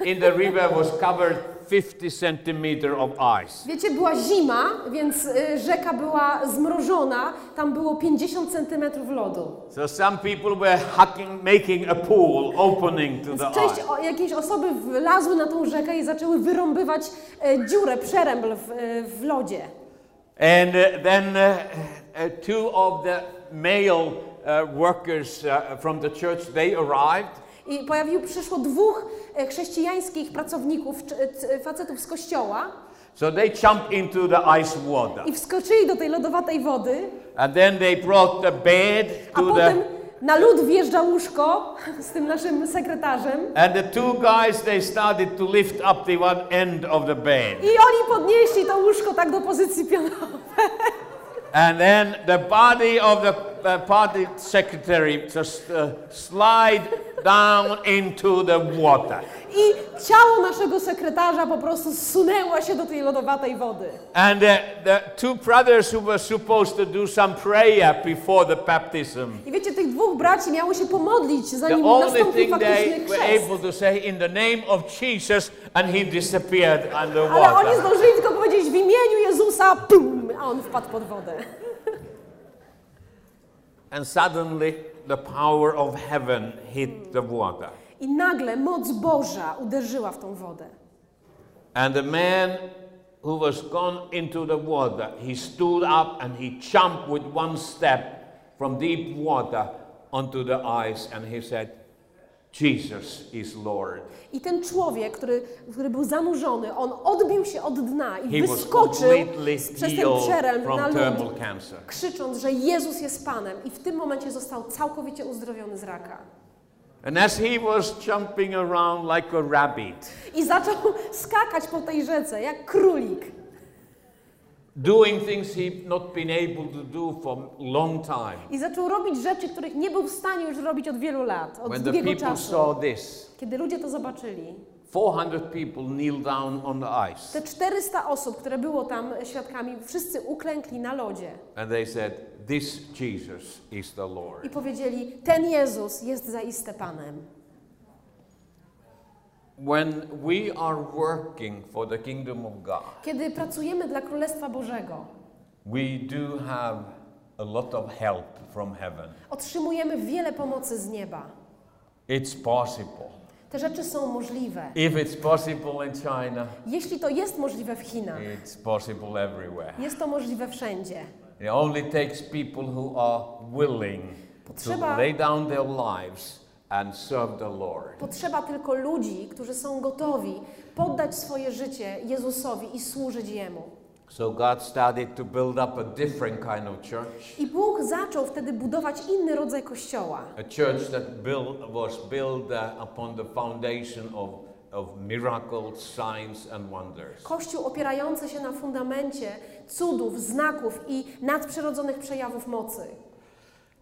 in the river was covered 50 centimeter of ice.
Wiecie, była zima, więc e, rzeka była zmrożona, tam było 50 centymetrów lodu.
So some people were hacking, making a pool, opening to the
część,
ice.
jakieś osoby wlazły na tą rzekę i zaczęły wyrąbywać e, dziurę, przerębl w, e, w lodzie.
And uh, then two of the male workers from the church, they arrived.
I pojawił, przyszło dwóch e, chrześcijańskich pracowników, facetów z kościoła
So they jumped into the ice water.
i wskoczyli do tej lodowatej wody,
And then they brought the bed
a
to
potem
the...
na lód wjeżdża łóżko z tym naszym sekretarzem
And the two guys, they started to lift up the one end of the bed.
i oni podnieśli to łóżko tak do pozycji pionowej.
And then the body of the uh, party secretary just uh, slide down into the water.
I ciało naszego sekretarza po prostu zsunęło się do tej lodowatej wody.
And uh, the two brothers who were supposed to do some prayer before the baptism,
I wiecie, tych dwóch braci miało się pomodlić,
the
zanim
only
nastąpił
thing
faktyczny
they were
chrzest.
able to say in the name of Jesus, and he disappeared
Ale oni zdążyli tylko powiedzieć w imieniu Jezusa, pum, a on wpadł pod wodę.
And suddenly the power of heaven hit the water.
I nagle moc Boża uderzyła w tą wodę.
And the man who was gone into the water, he stood up and he jumped with one step from deep water onto the ice and he said, Jesus is Lord.
I ten człowiek, który, który był zanurzony, on odbił się od dna i
He
wyskoczył przez ten
from
na lód, krzycząc, że Jezus jest Panem. I w tym momencie został całkowicie uzdrowiony z raka.
And as he was jumping around like a rabbit,
I zaczął skakać po tej rzece, jak królik.
Doing things he'd not been able to do for long time.
I zaczął robić rzeczy, których nie był w stanie już robić od wielu lat, od
When the people
czasu.
saw this,
Kiedy ludzie to zobaczyli,
400 people kneeled down on the ice
te 400 osób, które było tam świadkami, wszyscy uklękli na lodzie
and they said, This Jesus is the Lord.
i powiedzieli: Ten Jezus jest zaiste Panem.
When we are working for the kingdom of God,
Kiedy pracujemy dla Królestwa Bożego,
we do have a lot of help from heaven.
otrzymujemy wiele pomocy z nieba.
It's possible.
Te rzeczy są możliwe.
If it's possible in China,
Jeśli to jest możliwe w Chinach,
it's possible everywhere.
jest to możliwe wszędzie.
It only takes people who are willing to
Potrzeba-
lay down their lives and serve the Lord.
Potrzeba tylko ludzi, którzy są gotowi poddać swoje życie Jezusowi i służyć Jemu.
So God started to build up a different kind of church,
I Bóg zaczął wtedy budować inny rodzaj kościoła.
a church that built, was built uh, upon the foundation of, of miracles, signs, and wonders.
Kościół opierający się na fundamencie cudów, znaków i nadprzyrodzonych przejawów mocy.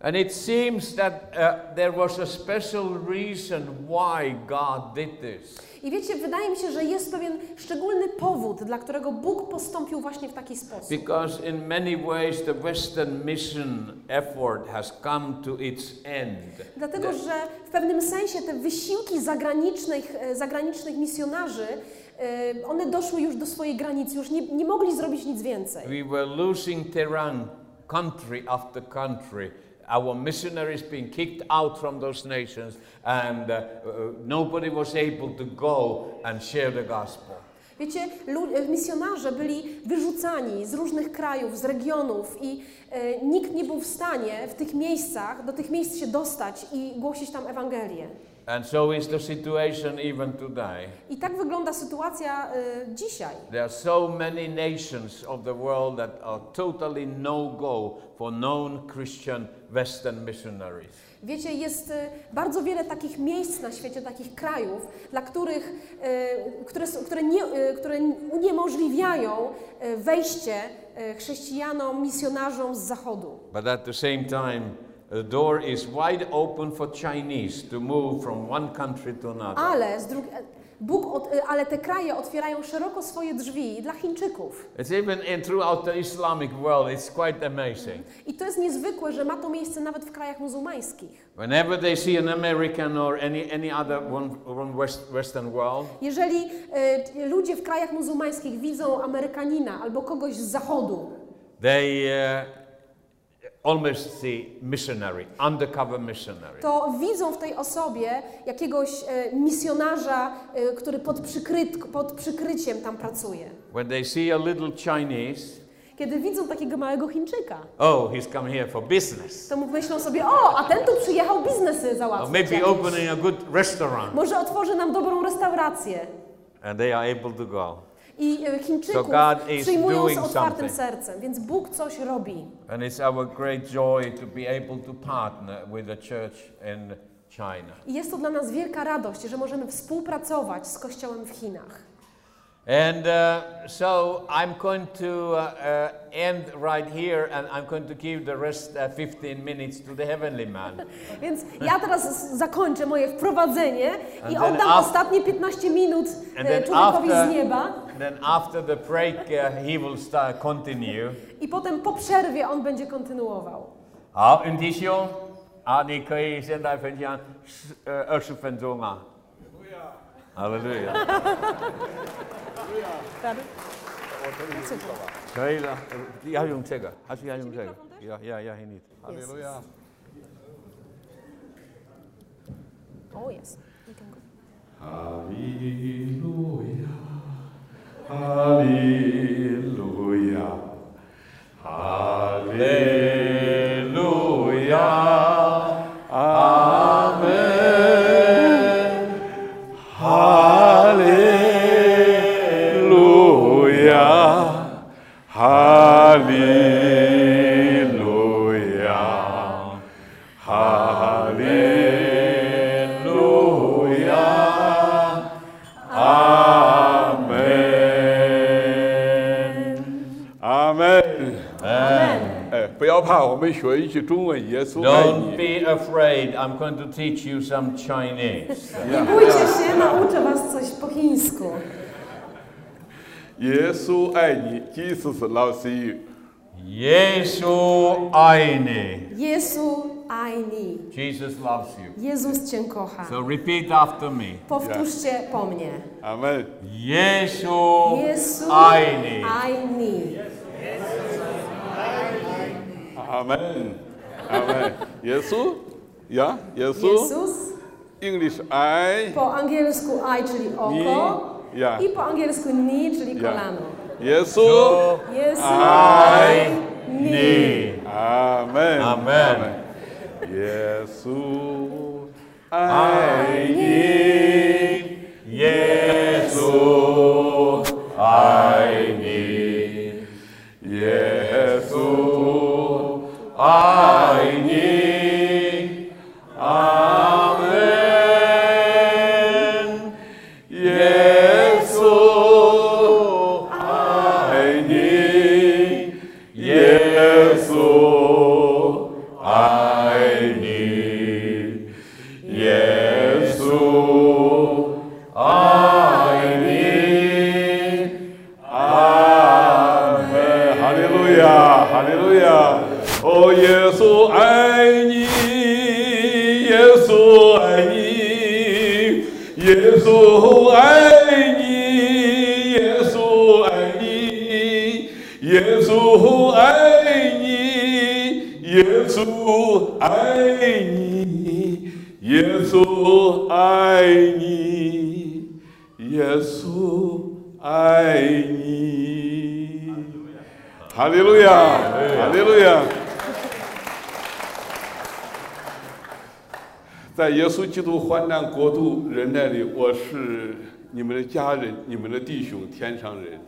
And it seems that uh, there was a special reason why God did this.
I wiecie, wydaje mi się, że jest pewien szczególny powód, dla którego Bóg postąpił właśnie w taki sposób.
Because in many ways the Western mission effort has come to its end.
Dlatego, że w pewnym sensie te wysiłki zagranicznych, e, zagranicznych misjonarzy, e, one doszły już do swojej granicy, już nie, nie mogli zrobić nic więcej.
We were losing terrain, country after country. Our missionaries being kicked out from those nations, and uh, uh, nobody was able to go and share the gospel.
Wiecie, e, misjonarze byli wyrzucani z różnych krajów, z regionów i e, nikt nie był w stanie w tych miejscach, do tych miejsc się dostać i głosić tam Ewangelię.
And so is the situation even today.
I tak wygląda sytuacja e, dzisiaj.
There are so many nations of the world that are totally no go for known Christian Western missionaries.
Wiecie, jest e, bardzo wiele takich miejsc na świecie, takich krajów, dla których, e, które, które, nie, e, które uniemożliwiają e, wejście e, chrześcijanom, misjonarzom z zachodu.
But at the same time, door is wide open for Chinese to move from one country to another.
Ale, z drugi, e, Bóg od, ale te kraje otwierają szeroko swoje drzwi dla Chińczyków.
It's even in throughout the Islamic world, it's quite amazing.
I to jest niezwykłe, że ma to miejsce nawet w krajach muzułmańskich.
Whenever they see an American or any, any other one, one west, Western world,
Jeżeli e, ludzie w krajach muzułmańskich widzą Amerykanina albo kogoś z zachodu,
they uh, almost see missionary, undercover missionary.
to widzą w tej osobie jakiegoś e, misjonarza, e, który pod, przykryt, pod przykryciem tam pracuje.
When they see a little Chinese,
Kiedy widzą takiego małego Chińczyka,
oh, he's come here for business.
to myślą sobie, o, a ten tu przyjechał biznesy
Or
załatwić.
maybe
jakieś.
opening a good restaurant.
Może otworzy nam dobrą restaurację.
And they are able to go.
I e, Chińczyków
So
przyjmują z otwartym sercem, więc Bóg coś robi.
And it's our great joy to be able to partner with the church in China.
I jest to dla nas wielka radość, że możemy współpracować z Kościołem w Chinach.
And uh, so I'm going to uh, uh, end right here and I'm going to give the rest uh, 15 minutes to the heavenly man.
Więc ja teraz z- zakończę moje wprowadzenie i
And then
oddam
af-
ostatnie 15 minut
And
e,
then
człowiekowi
after-
z nieba.
Then after the break, uh, he will start continue.
I potem po przerwie on będzie kontynuował.
好，恩弟兄，啊，你可以现在分享十呃二十分钟啊。 Hallelujah. Hallelujah. ja ją czeka. Aż ja ją czeka. Ja, ja, ja, nie.
Hallelujah.
Oh yes, we can go.
Hallelujah. Hallelujah.
Hallelujah.
怕，我们学一句中文，耶稣爱
Don't
你。
be afraid. I'm going to teach you some Chinese.
Nie bójcie się, nauczę was coś po chińsku.
耶稣爱你，Jesus loves you。
Jesu aini.
Jesu ajni.
Jesus loves you.
Jezus cię kocha.
So repeat after me.
Powtórzcie po mnie.
阿门。
Jesu
Jesu
aini.
ajni.
Amen. Amen. Jesu? Ja? Jesu?
Jezus.
English I.
Po angielsku I, czyli oko.
Ni. Ja.
I po angielsku ni, czyli
ja.
kolano.
Jesu.
Jesu.
I.
Ni.
ni. Amen.
Amen. Amen.
Jesu. I.
Ni. Jesu.
I. Amen.
基督患难国度人那里，我是你们的家人，你们的弟兄，天上人。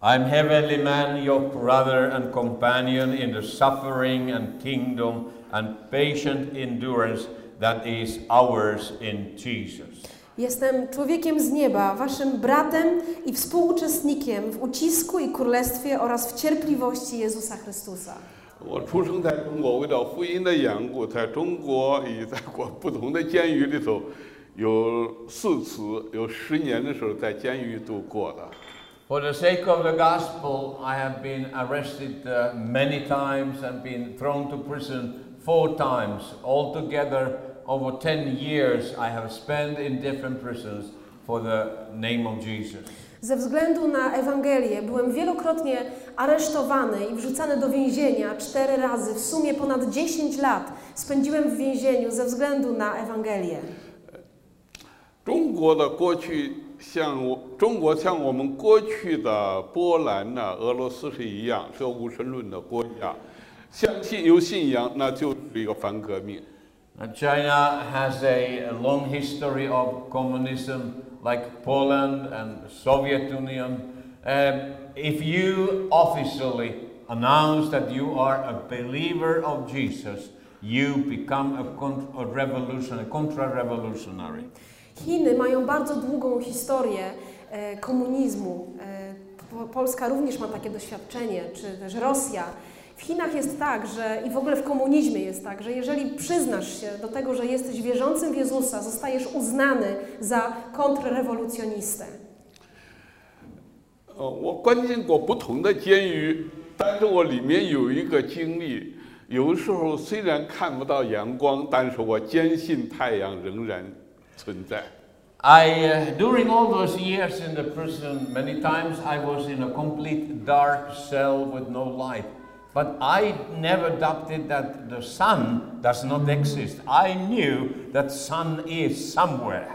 I'm heavenly man, your brother and companion in the suffering and kingdom and patient endurance that is ours in Jesus.
Jestem człowiekiem z nieba, waszym bratem i współuczestnikiem w ucisku i królestwie oraz w cierpliwości Jezusa Chrystusa.
我出生在中国，为了福音的缘故，在中国也在过不同的监狱里头，有四次，有十年的时候在监狱度过的。
For the sake of the gospel, I have been arrested uh, many times and been thrown to prison four times. Altogether, over 10 years, I have spent in different prisons for the name of Jesus.
Ze względu na Ewangelię byłem wielokrotnie aresztowany i wrzucany do więzienia cztery razy. W sumie ponad 10 lat spędziłem w więzieniu ze względu na Ewangelię.
中国的过去像我中国像我们过去的波兰呐、俄罗斯是一样，是个无神论的国家，相信有信仰，那就是一个反革命。
Uh, China has a, a long history of communism, like Poland and Soviet Union. Um, if you officially announce that you are a believer of Jesus, you become a, con- a revolution, a contra-revolutionary.
Chiny mają bardzo długą historię e, komunizmu. E, Po- Polska również ma takie doświadczenie, czy też Rosja. W Chinach jest tak, że i w ogóle w komunizmie jest tak, że jeżeli przyznasz się do tego, że jesteś wierzącym w Jezusa, zostajesz uznany za kontrrewolucjonistę.
呃，我关进过不同的监狱，但是我里面有一个经历，有的时候虽然看不到阳光，但是我坚信太阳仍然存在。
I, uh, during all those years in the prison, many times I was in a complete dark cell with no light. But I never doubted that the sun does not exist. I knew that sun is somewhere.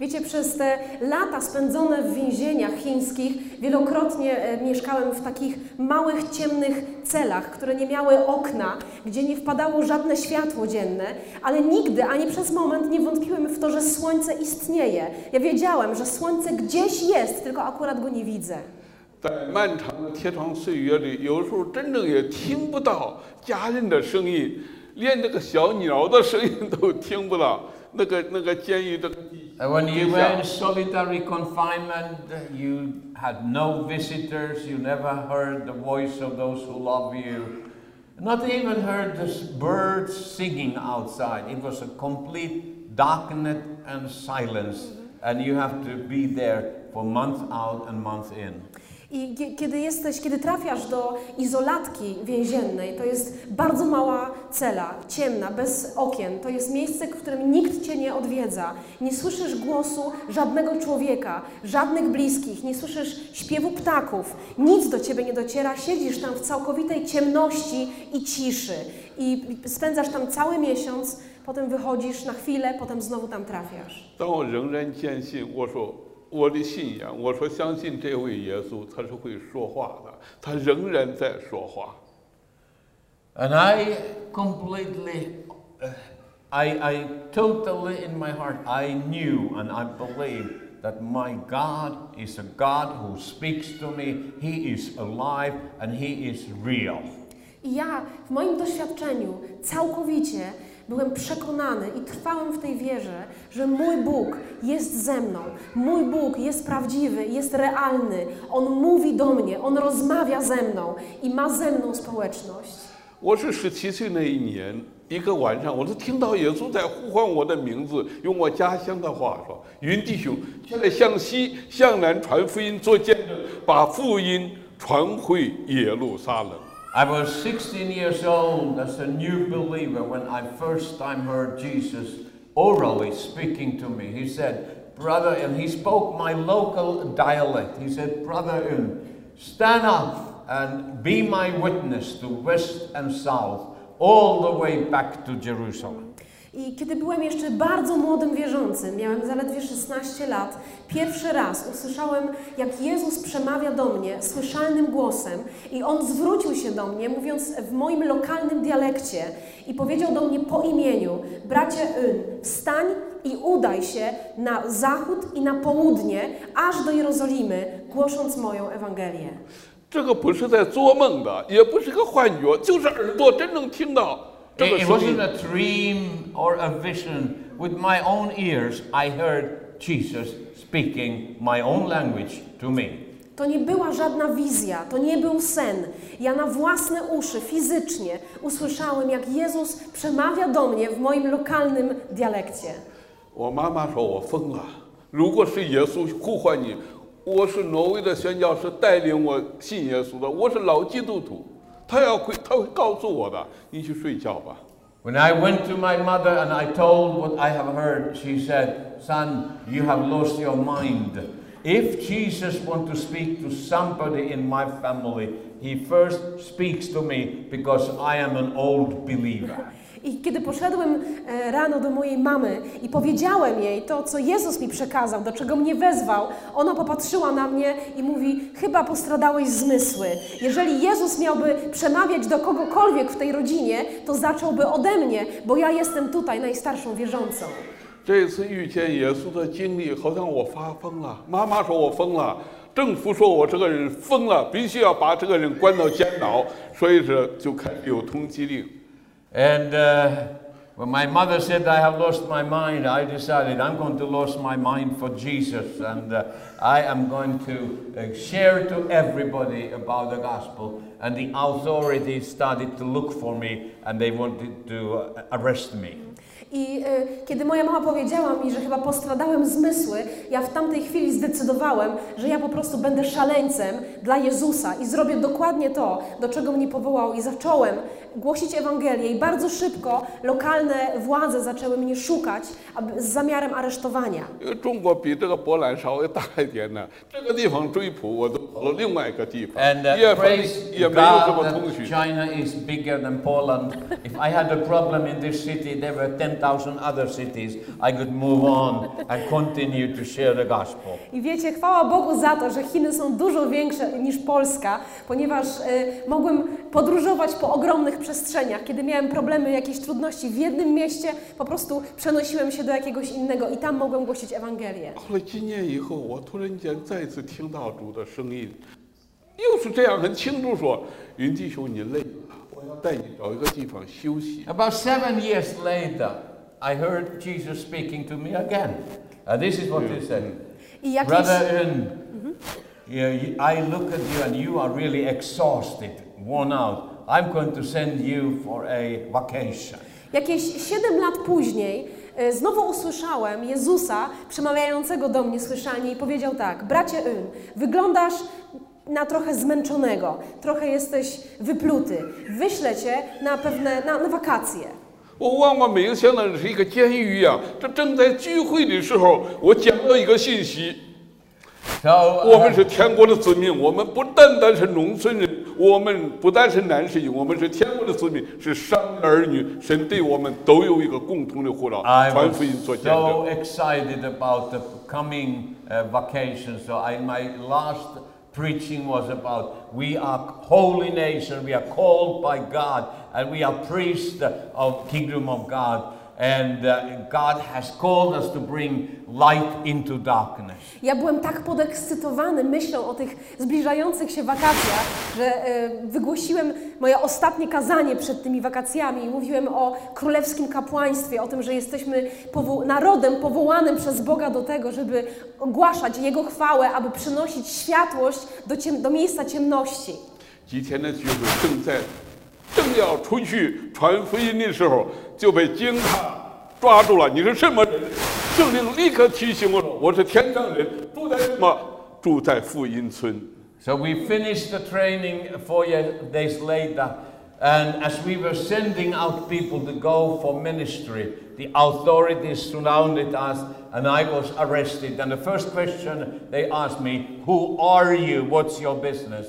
Wiecie, przez te lata spędzone w więzieniach chińskich wielokrotnie e, mieszkałem w takich małych, ciemnych celach, które nie miały okna, gdzie nie wpadało żadne światło dzienne, ale nigdy ani przez moment nie wątpiłem w to, że słońce istnieje. Ja wiedziałem, że słońce gdzieś jest, tylko akurat go nie widzę.
在漫长的贴床岁月里，有时候真正也听不到家人的声音，连这个小鸟的声音都听不到。那个那个监狱这个
Uh, when you were in solitary confinement, uh, you had no visitors, you never heard the voice of those who love you. Not even heard the birds singing outside. It was a complete darkness and silence, and you have to be there for month out and month in.
I kie- kiedy jesteś, kiedy trafiasz do izolatki więziennej, to jest bardzo mała cela, ciemna, bez okien. To jest miejsce, w którym nikt cię nie odwiedza. Nie słyszysz głosu żadnego człowieka, żadnych bliskich, nie słyszysz śpiewu ptaków. Nic do ciebie nie dociera. Siedzisz tam w całkowitej ciemności i ciszy. I spędzasz tam cały miesiąc, potem wychodzisz na chwilę, potem znowu tam trafiasz.
但我仍然坚信，我说 我的信仰，我说相信这位耶稣，他是会说话的，他仍然在说话。
And I completely, uh, I, I totally in my heart, I knew and I believe that my God is a God who speaks to me. He is alive and He is real.
I ja w moim doświadczeniu całkowicie byłem przekonany i trwałem w tej wierze, że mój Bóg jest ze mną. Mój Bóg jest prawdziwy, jest realny. On mówi do mnie, on rozmawia ze mną i ma ze mną społeczność.
我是十七岁那一年，一个晚上，我是听到耶稣在呼唤我的名字，用我家乡的话说：“云弟兄，起来向西向南传福音，做见证，把福音传回耶路撒冷。”
I was 16 years old as a new believer when I first time heard Jesus orally speaking to me. He said, Brother, and he spoke my local dialect. He said, Brother, Un, stand up and be my witness to west and south, all the way back to Jerusalem.
I kiedy byłem jeszcze bardzo młodym wierzącym, miałem zaledwie 16 lat, pierwszy raz usłyszałem, jak Jezus przemawia do mnie słyszalnym głosem i On zwrócił się do mnie, mówiąc w moim lokalnym dialekcie i powiedział do mnie po imieniu, bracie Yn, wstań i udaj się na zachód i na południe, aż do Jerozolimy, głosząc moją Ewangelię.
这个不是在做梦的，也不是个幻觉，就是耳朵真正听到这
It,
个
it
声音
wasn't。a dream or a vision. With my own ears, I heard Jesus speaking my own language to me.
To nie była żadna wizja, to nie był sen. Ja na własne uszy, fizycznie usłyszałem, jak Jezus przemawia do mnie w moim lokalnym dialekcie.
我妈妈说我疯了。如果是耶稣呼唤你，我是挪威的宣教师带领我信耶稣的，我是老基督徒， 他要会他会告诉我的，你去睡觉吧。
When I went to my mother and I told what I have heard, she said, Son, you have lost your mind. If Jesus wants to speak to somebody in my family, he first speaks to me because I am an old believer.
I kiedy poszedłem e, rano do mojej mamy i powiedziałem jej to, co Jezus mi przekazał, do czego mnie wezwał, ona popatrzyła na mnie i mówi: Chyba postradałeś zmysły. Jeżeli Jezus miałby przemawiać do kogokolwiek w tej rodzinie, to zacząłby ode mnie, bo ja jestem tutaj najstarszą wierzącą.
这次遇见耶稣的经历，好像我发疯了。妈妈说我疯了，政府说我这个人疯了，必须要把这个人关到监牢，所以说就开始有通缉令。
And uh, when my mother said I have lost my mind, I decided I'm going to lose my mind for Jesus and uh, I am going to uh, share to everybody about the gospel. And the authorities started to look for me and they wanted to uh, arrest me.
I y, kiedy moja mama powiedziała mi, że chyba postradałem zmysły, ja w tamtej chwili zdecydowałem, że ja po prostu będę szaleńcem dla Jezusa i zrobię dokładnie to, do czego mnie powołał. I zacząłem głosić Ewangelię i bardzo szybko lokalne władze zaczęły mnie szukać aby, z zamiarem aresztowania.
And uh, praise God
uh,
China is bigger than Poland. If I had a problem in this city, there were 10,000 other cities. I could move on and continue to share the gospel.
I wiecie, chwała Bogu za to, że Chiny są dużo większe niż Polska, ponieważ e, mogłem podróżować po ogromnych przestrzeniach. Kiedy miałem problemy, jakieś trudności w jednym mieście, po prostu przenosiłem się do jakiegoś innego i tam mogłem głosić Ewangelię.
后来几年以后，我突然间再次听到主的声音，又是这样很清楚说：“云弟兄，你累了，我要带你找一个地方休息。
About seven years later, I heard Jesus speaking to me again. Uh, this is what he said.
I jakieś...
Brother Un, yeah, you- I look at you and you are really exhausted, worn out. I'm going to send you for a vacation.
Jakieś 7 lat później e, znowu usłyszałem Jezusa przemawiającego do mnie słyszalnie i powiedział tak: Bracie Yn, wyglądasz na trochę zmęczonego, trochę jesteś wypluty. Wyślę cię na pewne na, na wakacje.
我万万没有想到是一个监狱啊！这正在聚会的时候，我讲到一个信息
：So, uh,
我们是天国的子民，我们不单单是农村人，我们不单是男士，我们是天国的子民，是上帝的儿女。神对我们都有一个共同的呼召
，I
传
was
福音做见证。
so excited about the coming uh, vacation. So I, my last preaching was about we are holy nation, we are called by God, and we are priests of kingdom of God. And uh, God has called us to bring light into darkness.
Ja byłem tak podekscytowany myślą o tych zbliżających się wakacjach, że e, wygłosiłem moje ostatnie kazanie przed tymi wakacjami i mówiłem o królewskim kapłaństwie, o tym, że jesteśmy powo- narodem powołanym przez Boga do tego, żeby ogłaszać Jego chwałę, aby przynosić światłość do, ciem- do miejsca ciemności.
几天的聚会正在 正要出去传福音的时候，就被警察抓住了。你是什么人？圣灵立刻提醒我说：“我是天上人，住在什么？住在福音村。”
So we finished the training four year- days later, and as we were sending out people to go for ministry, the authorities surrounded us, and I was arrested. And the first question they asked me, Who are you? What's your business?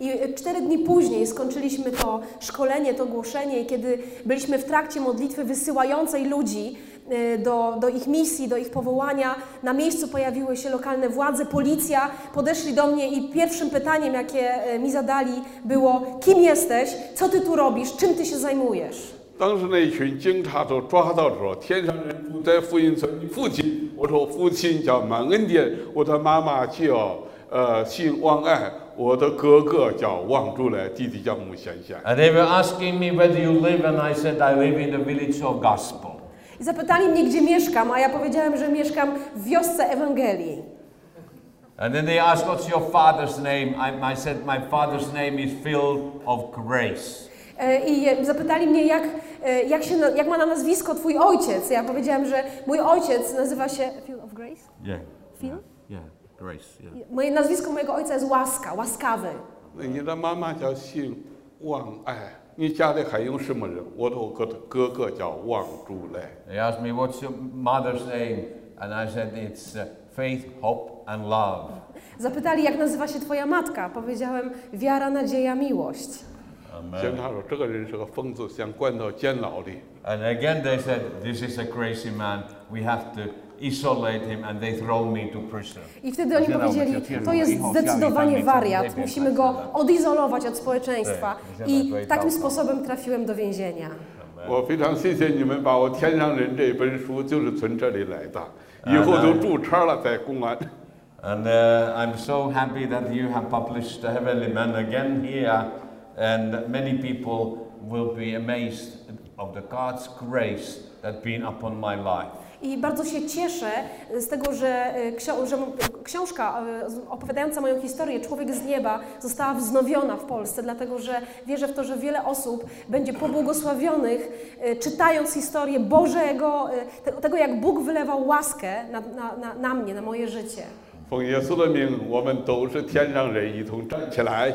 I e, cztery dni później skończyliśmy to szkolenie, to głoszenie i kiedy byliśmy w trakcie modlitwy wysyłającej ludzi e, do, do ich misji, do ich powołania, na miejscu pojawiły się lokalne władze, policja, podeszli do mnie i pierwszym pytaniem, jakie e, mi zadali było, kim jesteś, co ty tu robisz, czym ty się zajmujesz?
当时那一群警察都抓到的时候，天上人住在福音村，你父亲，我说我父亲叫满恩典，我的妈妈叫呃姓汪爱， 我的哥哥叫汪竹来，弟弟叫穆贤贤。
And they were asking me, Where do you live? And I said, I live in the village of gospel.
I zapytali mnie, gdzie mieszkam, a ja powiedziałem, że mieszkam w wiosce Ewangelii.
And then they asked, What's your father's name? I, I said, My father's name is filled of grace.
E, I e, zapytali mnie, jak, e, jak, się, na- jak ma na nazwisko twój ojciec. Ja powiedziałam, że mój ojciec nazywa się Phil of Grace.
Yeah.
Phil?
Yeah, grace. Yeah.
Moje nazwisko mojego ojca jest łaska, łaskawy.
那你的妈妈叫姓汪爱，你家里还有什么人？我的我哥的哥哥叫汪竹来。
They asked me, What's your mother's name? And I said, It's uh, faith, hope, and love.
Zapytali, jak nazywa się twoja matka. Powiedziałem, wiara, nadzieja, miłość.
警察说这个人是个疯子，想关到监牢里。
And again they said, This is a crazy man. We have to isolate him. And they throw me to prison.
I wtedy oni powiedzieli, to jest zdecydowanie wariat, musimy go odizolować od społeczeństwa. I takim sposobem trafiłem do więzienia.
我非常谢谢你们把我《天上人》这本书就是从这里来的，以后都注册了在公安。
And uh, I'm so happy that you have published The Heavenly Man again here. And many people will be amazed of the God's grace that's been upon my life.
I bardzo się cieszę z tego, że, e, ksio- że książka e, z- opowiadająca moją historię, Człowiek z nieba, została wznowiona w Polsce, dlatego że wierzę w to, że wiele osób będzie pobłogosławionych, e, czytając historię Bożego, e, te- tego jak Bóg wylewał łaskę na, na, na, na mnie, na moje życie.
奉耶稣的名，我们都是天上人，一同站起来。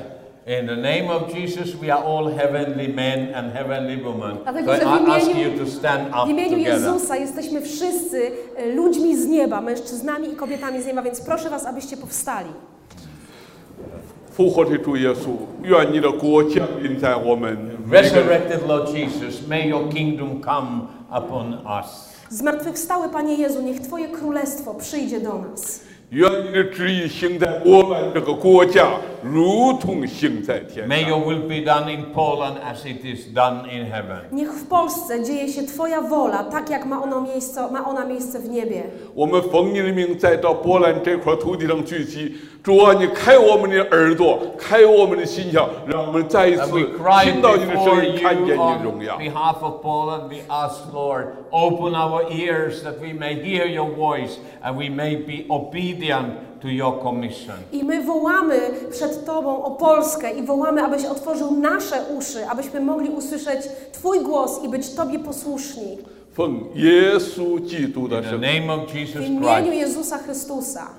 In the name of Jesus, we are all heavenly men and heavenly women. So
Dlatego, że w
I ask
imieniu-
you to stand
W
up
imieniu
together.
Jezusa jesteśmy wszyscy e, ludźmi z nieba, mężczyznami i kobietami z nieba, więc proszę Was, abyście powstali.
复活的主耶稣，愿你的国降临在我们每个人。
Resurrected Lord Jesus, may your kingdom come upon us.
Zmartwychwstały Panie Jezu, niech Twoje królestwo przyjdzie do nas.
愿你的旨意行在波兰这个国家，如同行在天
May
上。
your will be done in Poland as it is done in heaven.
Niech w Polsce dzieje się Twoja wola, tak jak ma ona miejsce, ma ona miejsce w niebie.
我们奉你的名再到波兰这块土地上聚集， 主啊，你开我们的耳朵，开我们的心窍，让我们再一
And
次
we cry
听到你的
before
声音，看见
you
你的荣
on
耀。
behalf of Poland. We ask, Lord, open our ears that we may hear your voice and we may be obedient obedient to your commission.
I my wołamy przed Tobą o Polskę i wołamy, abyś otworzył nasze uszy, abyśmy mogli usłyszeć Twój głos i być Tobie posłuszni.
奉耶稣基督的
In the
圣
name of Jesus
W imieniu
Christ.
Jezusa Chrystusa.